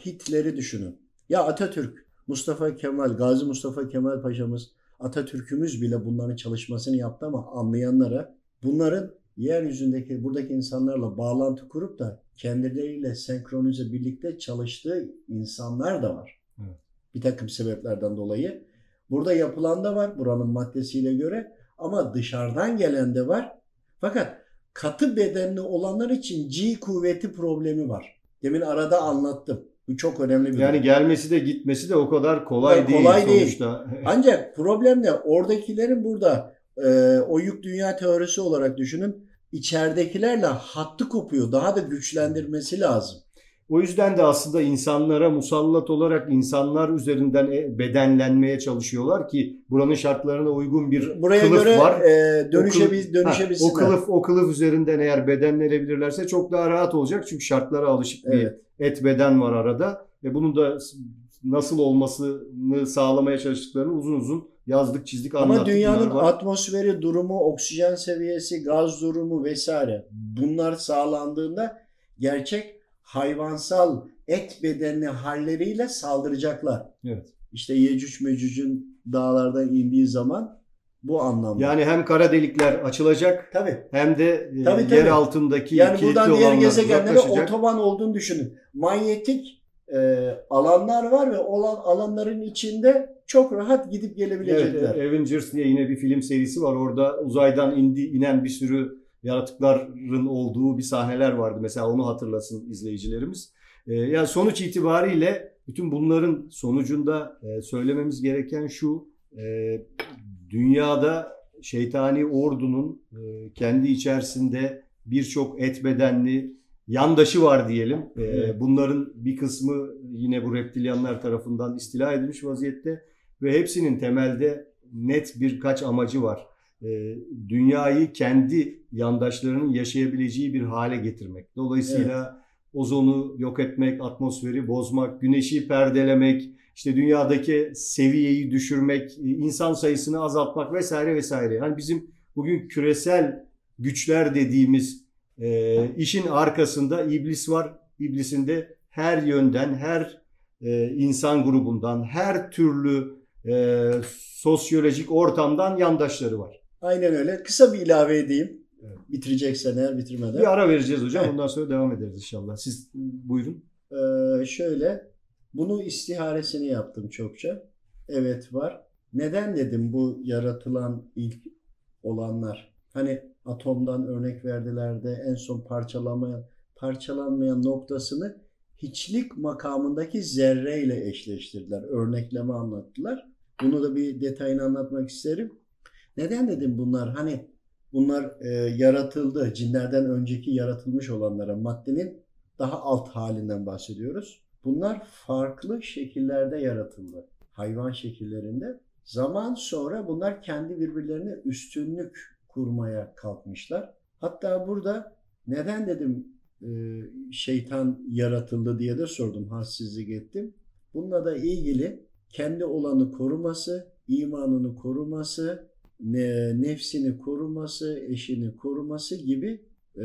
Hitler'i düşünün. Ya Atatürk, Mustafa Kemal, Gazi Mustafa Kemal Paşa'mız, Atatürk'ümüz bile bunların çalışmasını yaptı ama anlayanlara bunların yeryüzündeki buradaki insanlarla bağlantı kurup da kendileriyle senkronize birlikte çalıştığı insanlar da var. Evet. Bir takım sebeplerden dolayı. Burada yapılan da var buranın maddesiyle göre ama dışarıdan gelen de var. Fakat katı bedenli olanlar için G kuvveti problemi var. Demin arada anlattım. Bu çok önemli bir Yani durum. gelmesi de gitmesi de o kadar kolay Ya değil kolay değil. sonuçta. Ancak problem ne? Oradakilerin burada e, o yük dünya teorisi olarak düşünün. içeridekilerle hattı kopuyor. Daha da güçlendirmesi lazım. O yüzden de aslında insanlara musallat olarak insanlar üzerinden e, bedenlenmeye çalışıyorlar ki buranın şartlarına uygun bir Buraya kılıf göre var. e, dönüşebil, dönüşebilsinler. O kılıf o kılıf üzerinden eğer bedenlenebilirlerse çok daha rahat olacak çünkü şartlara alışık bir Evet. et beden var arada ve bunun da nasıl olmasını sağlamaya çalıştıklarını uzun uzun yazdık çizdik anlattık. Ama dünyanın var. atmosferi durumu, oksijen seviyesi, gaz durumu vesaire bunlar sağlandığında gerçek hayvansal et bedenli halleriyle saldıracaklar. Evet. İşte Yecüc Mecüc'ün dağlardan indiği zaman bu anlamda. Yani hem kara delikler açılacak tabii. hem de e, Tabii, yer tabii. altındaki Yani buradan diğer gezegenlere otoban olduğunu düşünün. Manyetik e, alanlar var ve olan alanların içinde çok rahat gidip Evet, gelebilecekler. Avengers diye yine bir film serisi var. Orada uzaydan indi inen bir sürü yaratıkların olduğu bir sahneler vardı. Mesela onu hatırlasın izleyicilerimiz. Ee, yani sonuç itibariyle bütün bunların sonucunda e, söylememiz gereken şu. e, dünyada şeytani ordunun e, kendi içerisinde birçok et bedenli yandaşı var diyelim. E, bunların bir kısmı yine bu reptilyanlar tarafından istila edilmiş vaziyette ve hepsinin temelde net birkaç amacı var. Ee, dünyayı kendi yandaşlarının yaşayabileceği bir hale getirmek. Dolayısıyla ozonu yok etmek, atmosferi bozmak, güneşi perdelemek, işte dünyadaki seviyeyi düşürmek, insan sayısını azaltmak vesaire vesaire. Yani bizim bugün küresel güçler dediğimiz e, işin arkasında iblis var. İblisin de her yönden, her e, insan grubundan, her türlü e, sosyolojik ortamdan yandaşları var. Aynen öyle. Kısa bir ilave edeyim. Evet. Bitireceksen eğer bitirmeden. Bir ara vereceğiz hocam. Evet. Ondan sonra devam ederiz inşallah. Siz buyurun. Ee, şöyle bunu istiharesini yaptım çokça. Evet var. Neden dedim bu yaratılan ilk olanlar? Hani atomdan örnek verdiler de en son parçalanmayan parçalanmayan noktasını hiçlik makamındaki zerreyle eşleştirdiler. Örnekleme anlattılar. Bunu da bir detayını anlatmak isterim. Neden dedim bunlar hani bunlar e, yaratıldı. Cinlerden önceki yaratılmış olanlara maddenin daha alt halinden bahsediyoruz. Bunlar farklı şekillerde yaratıldı. Hayvan şekillerinde. Zaman sonra bunlar kendi birbirlerine üstünlük kurmaya kalkmışlar. Hatta burada neden dedim e, şeytan yaratıldı diye de sordum. Hassizlik ettim. Bununla da ilgili kendi olanı koruması, imanını koruması, nefsini koruması, eşini koruması gibi e,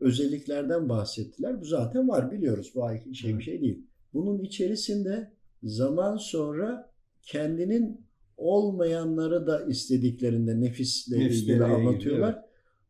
özelliklerden bahsettiler. Bu zaten var biliyoruz. Bu ay- şey bir şey değil. Bunun içerisinde zaman sonra kendinin olmayanları da istediklerinde nefisle ilgili devreye giriyor, anlatıyorlar.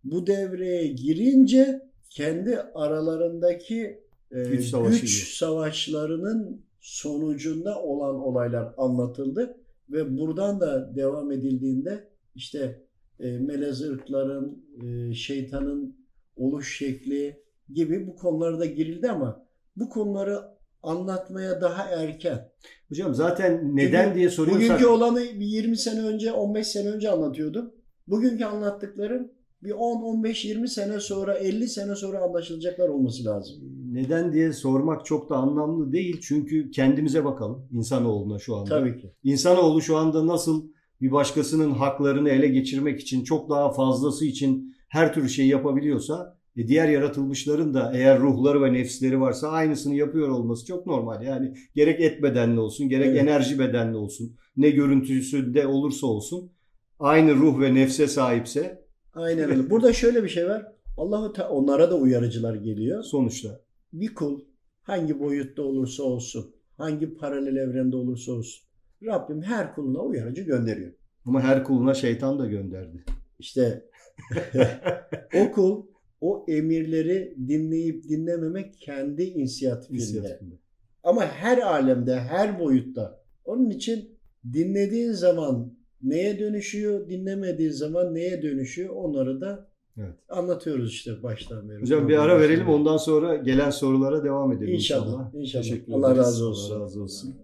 Bu devreye girince kendi aralarındaki e, Güç savaşı güç gibi. savaşlarının sonucunda olan olaylar anlatıldı ve buradan da devam edildiğinde işte e, melez ırkların, e, şeytanın oluş şekli gibi bu konularda girildi ama bu konuları anlatmaya daha erken. Hocam zaten neden Bugün- diye soruyorsak Bugünkü olanı bir 20 sene önce, 15 sene önce anlatıyordum. Bugünkü anlattıklarım bir 10, 15, 20 sene sonra, 50 sene sonra anlaşılacaklar olması lazım. neden diye sormak çok da anlamlı değil. Çünkü kendimize bakalım insanoğluna şu anda. Tabii ki. İnsanoğlu şu anda nasıl bir başkasının haklarını ele geçirmek için çok daha fazlası için her türlü şeyi yapabiliyorsa e, diğer yaratılmışların da eğer ruhları ve nefsleri varsa aynısını yapıyor olması çok normal. Yani gerek et bedenli olsun gerek Evet. enerji bedenli olsun ne görüntüsü de olursa olsun aynı ruh ve nefse sahipse Aynen öyle. Burada şöyle bir şey var. Allahu Te- onlara da uyarıcılar geliyor. sonuçta Bir kul hangi boyutta olursa olsun, hangi paralel evrende olursa olsun Rabbim her kuluna uyarıcı gönderiyor. ama her kuluna şeytan da gönderdi. İşte o kul o emirleri dinleyip dinlememek kendi inisiyatifinde. İnisiyatifinde. Ama her alemde, her boyutta. Onun için dinlediğin zaman neye dönüşüyor, dinlemediğin zaman neye dönüşüyor onları da Evet. anlatıyoruz işte baştan beri. Hocam bir ara verelim ondan sonra gelen sorulara devam edelim İnşallah. inşallah. İnşallah. Allah razı olsun. Allah razı olsun.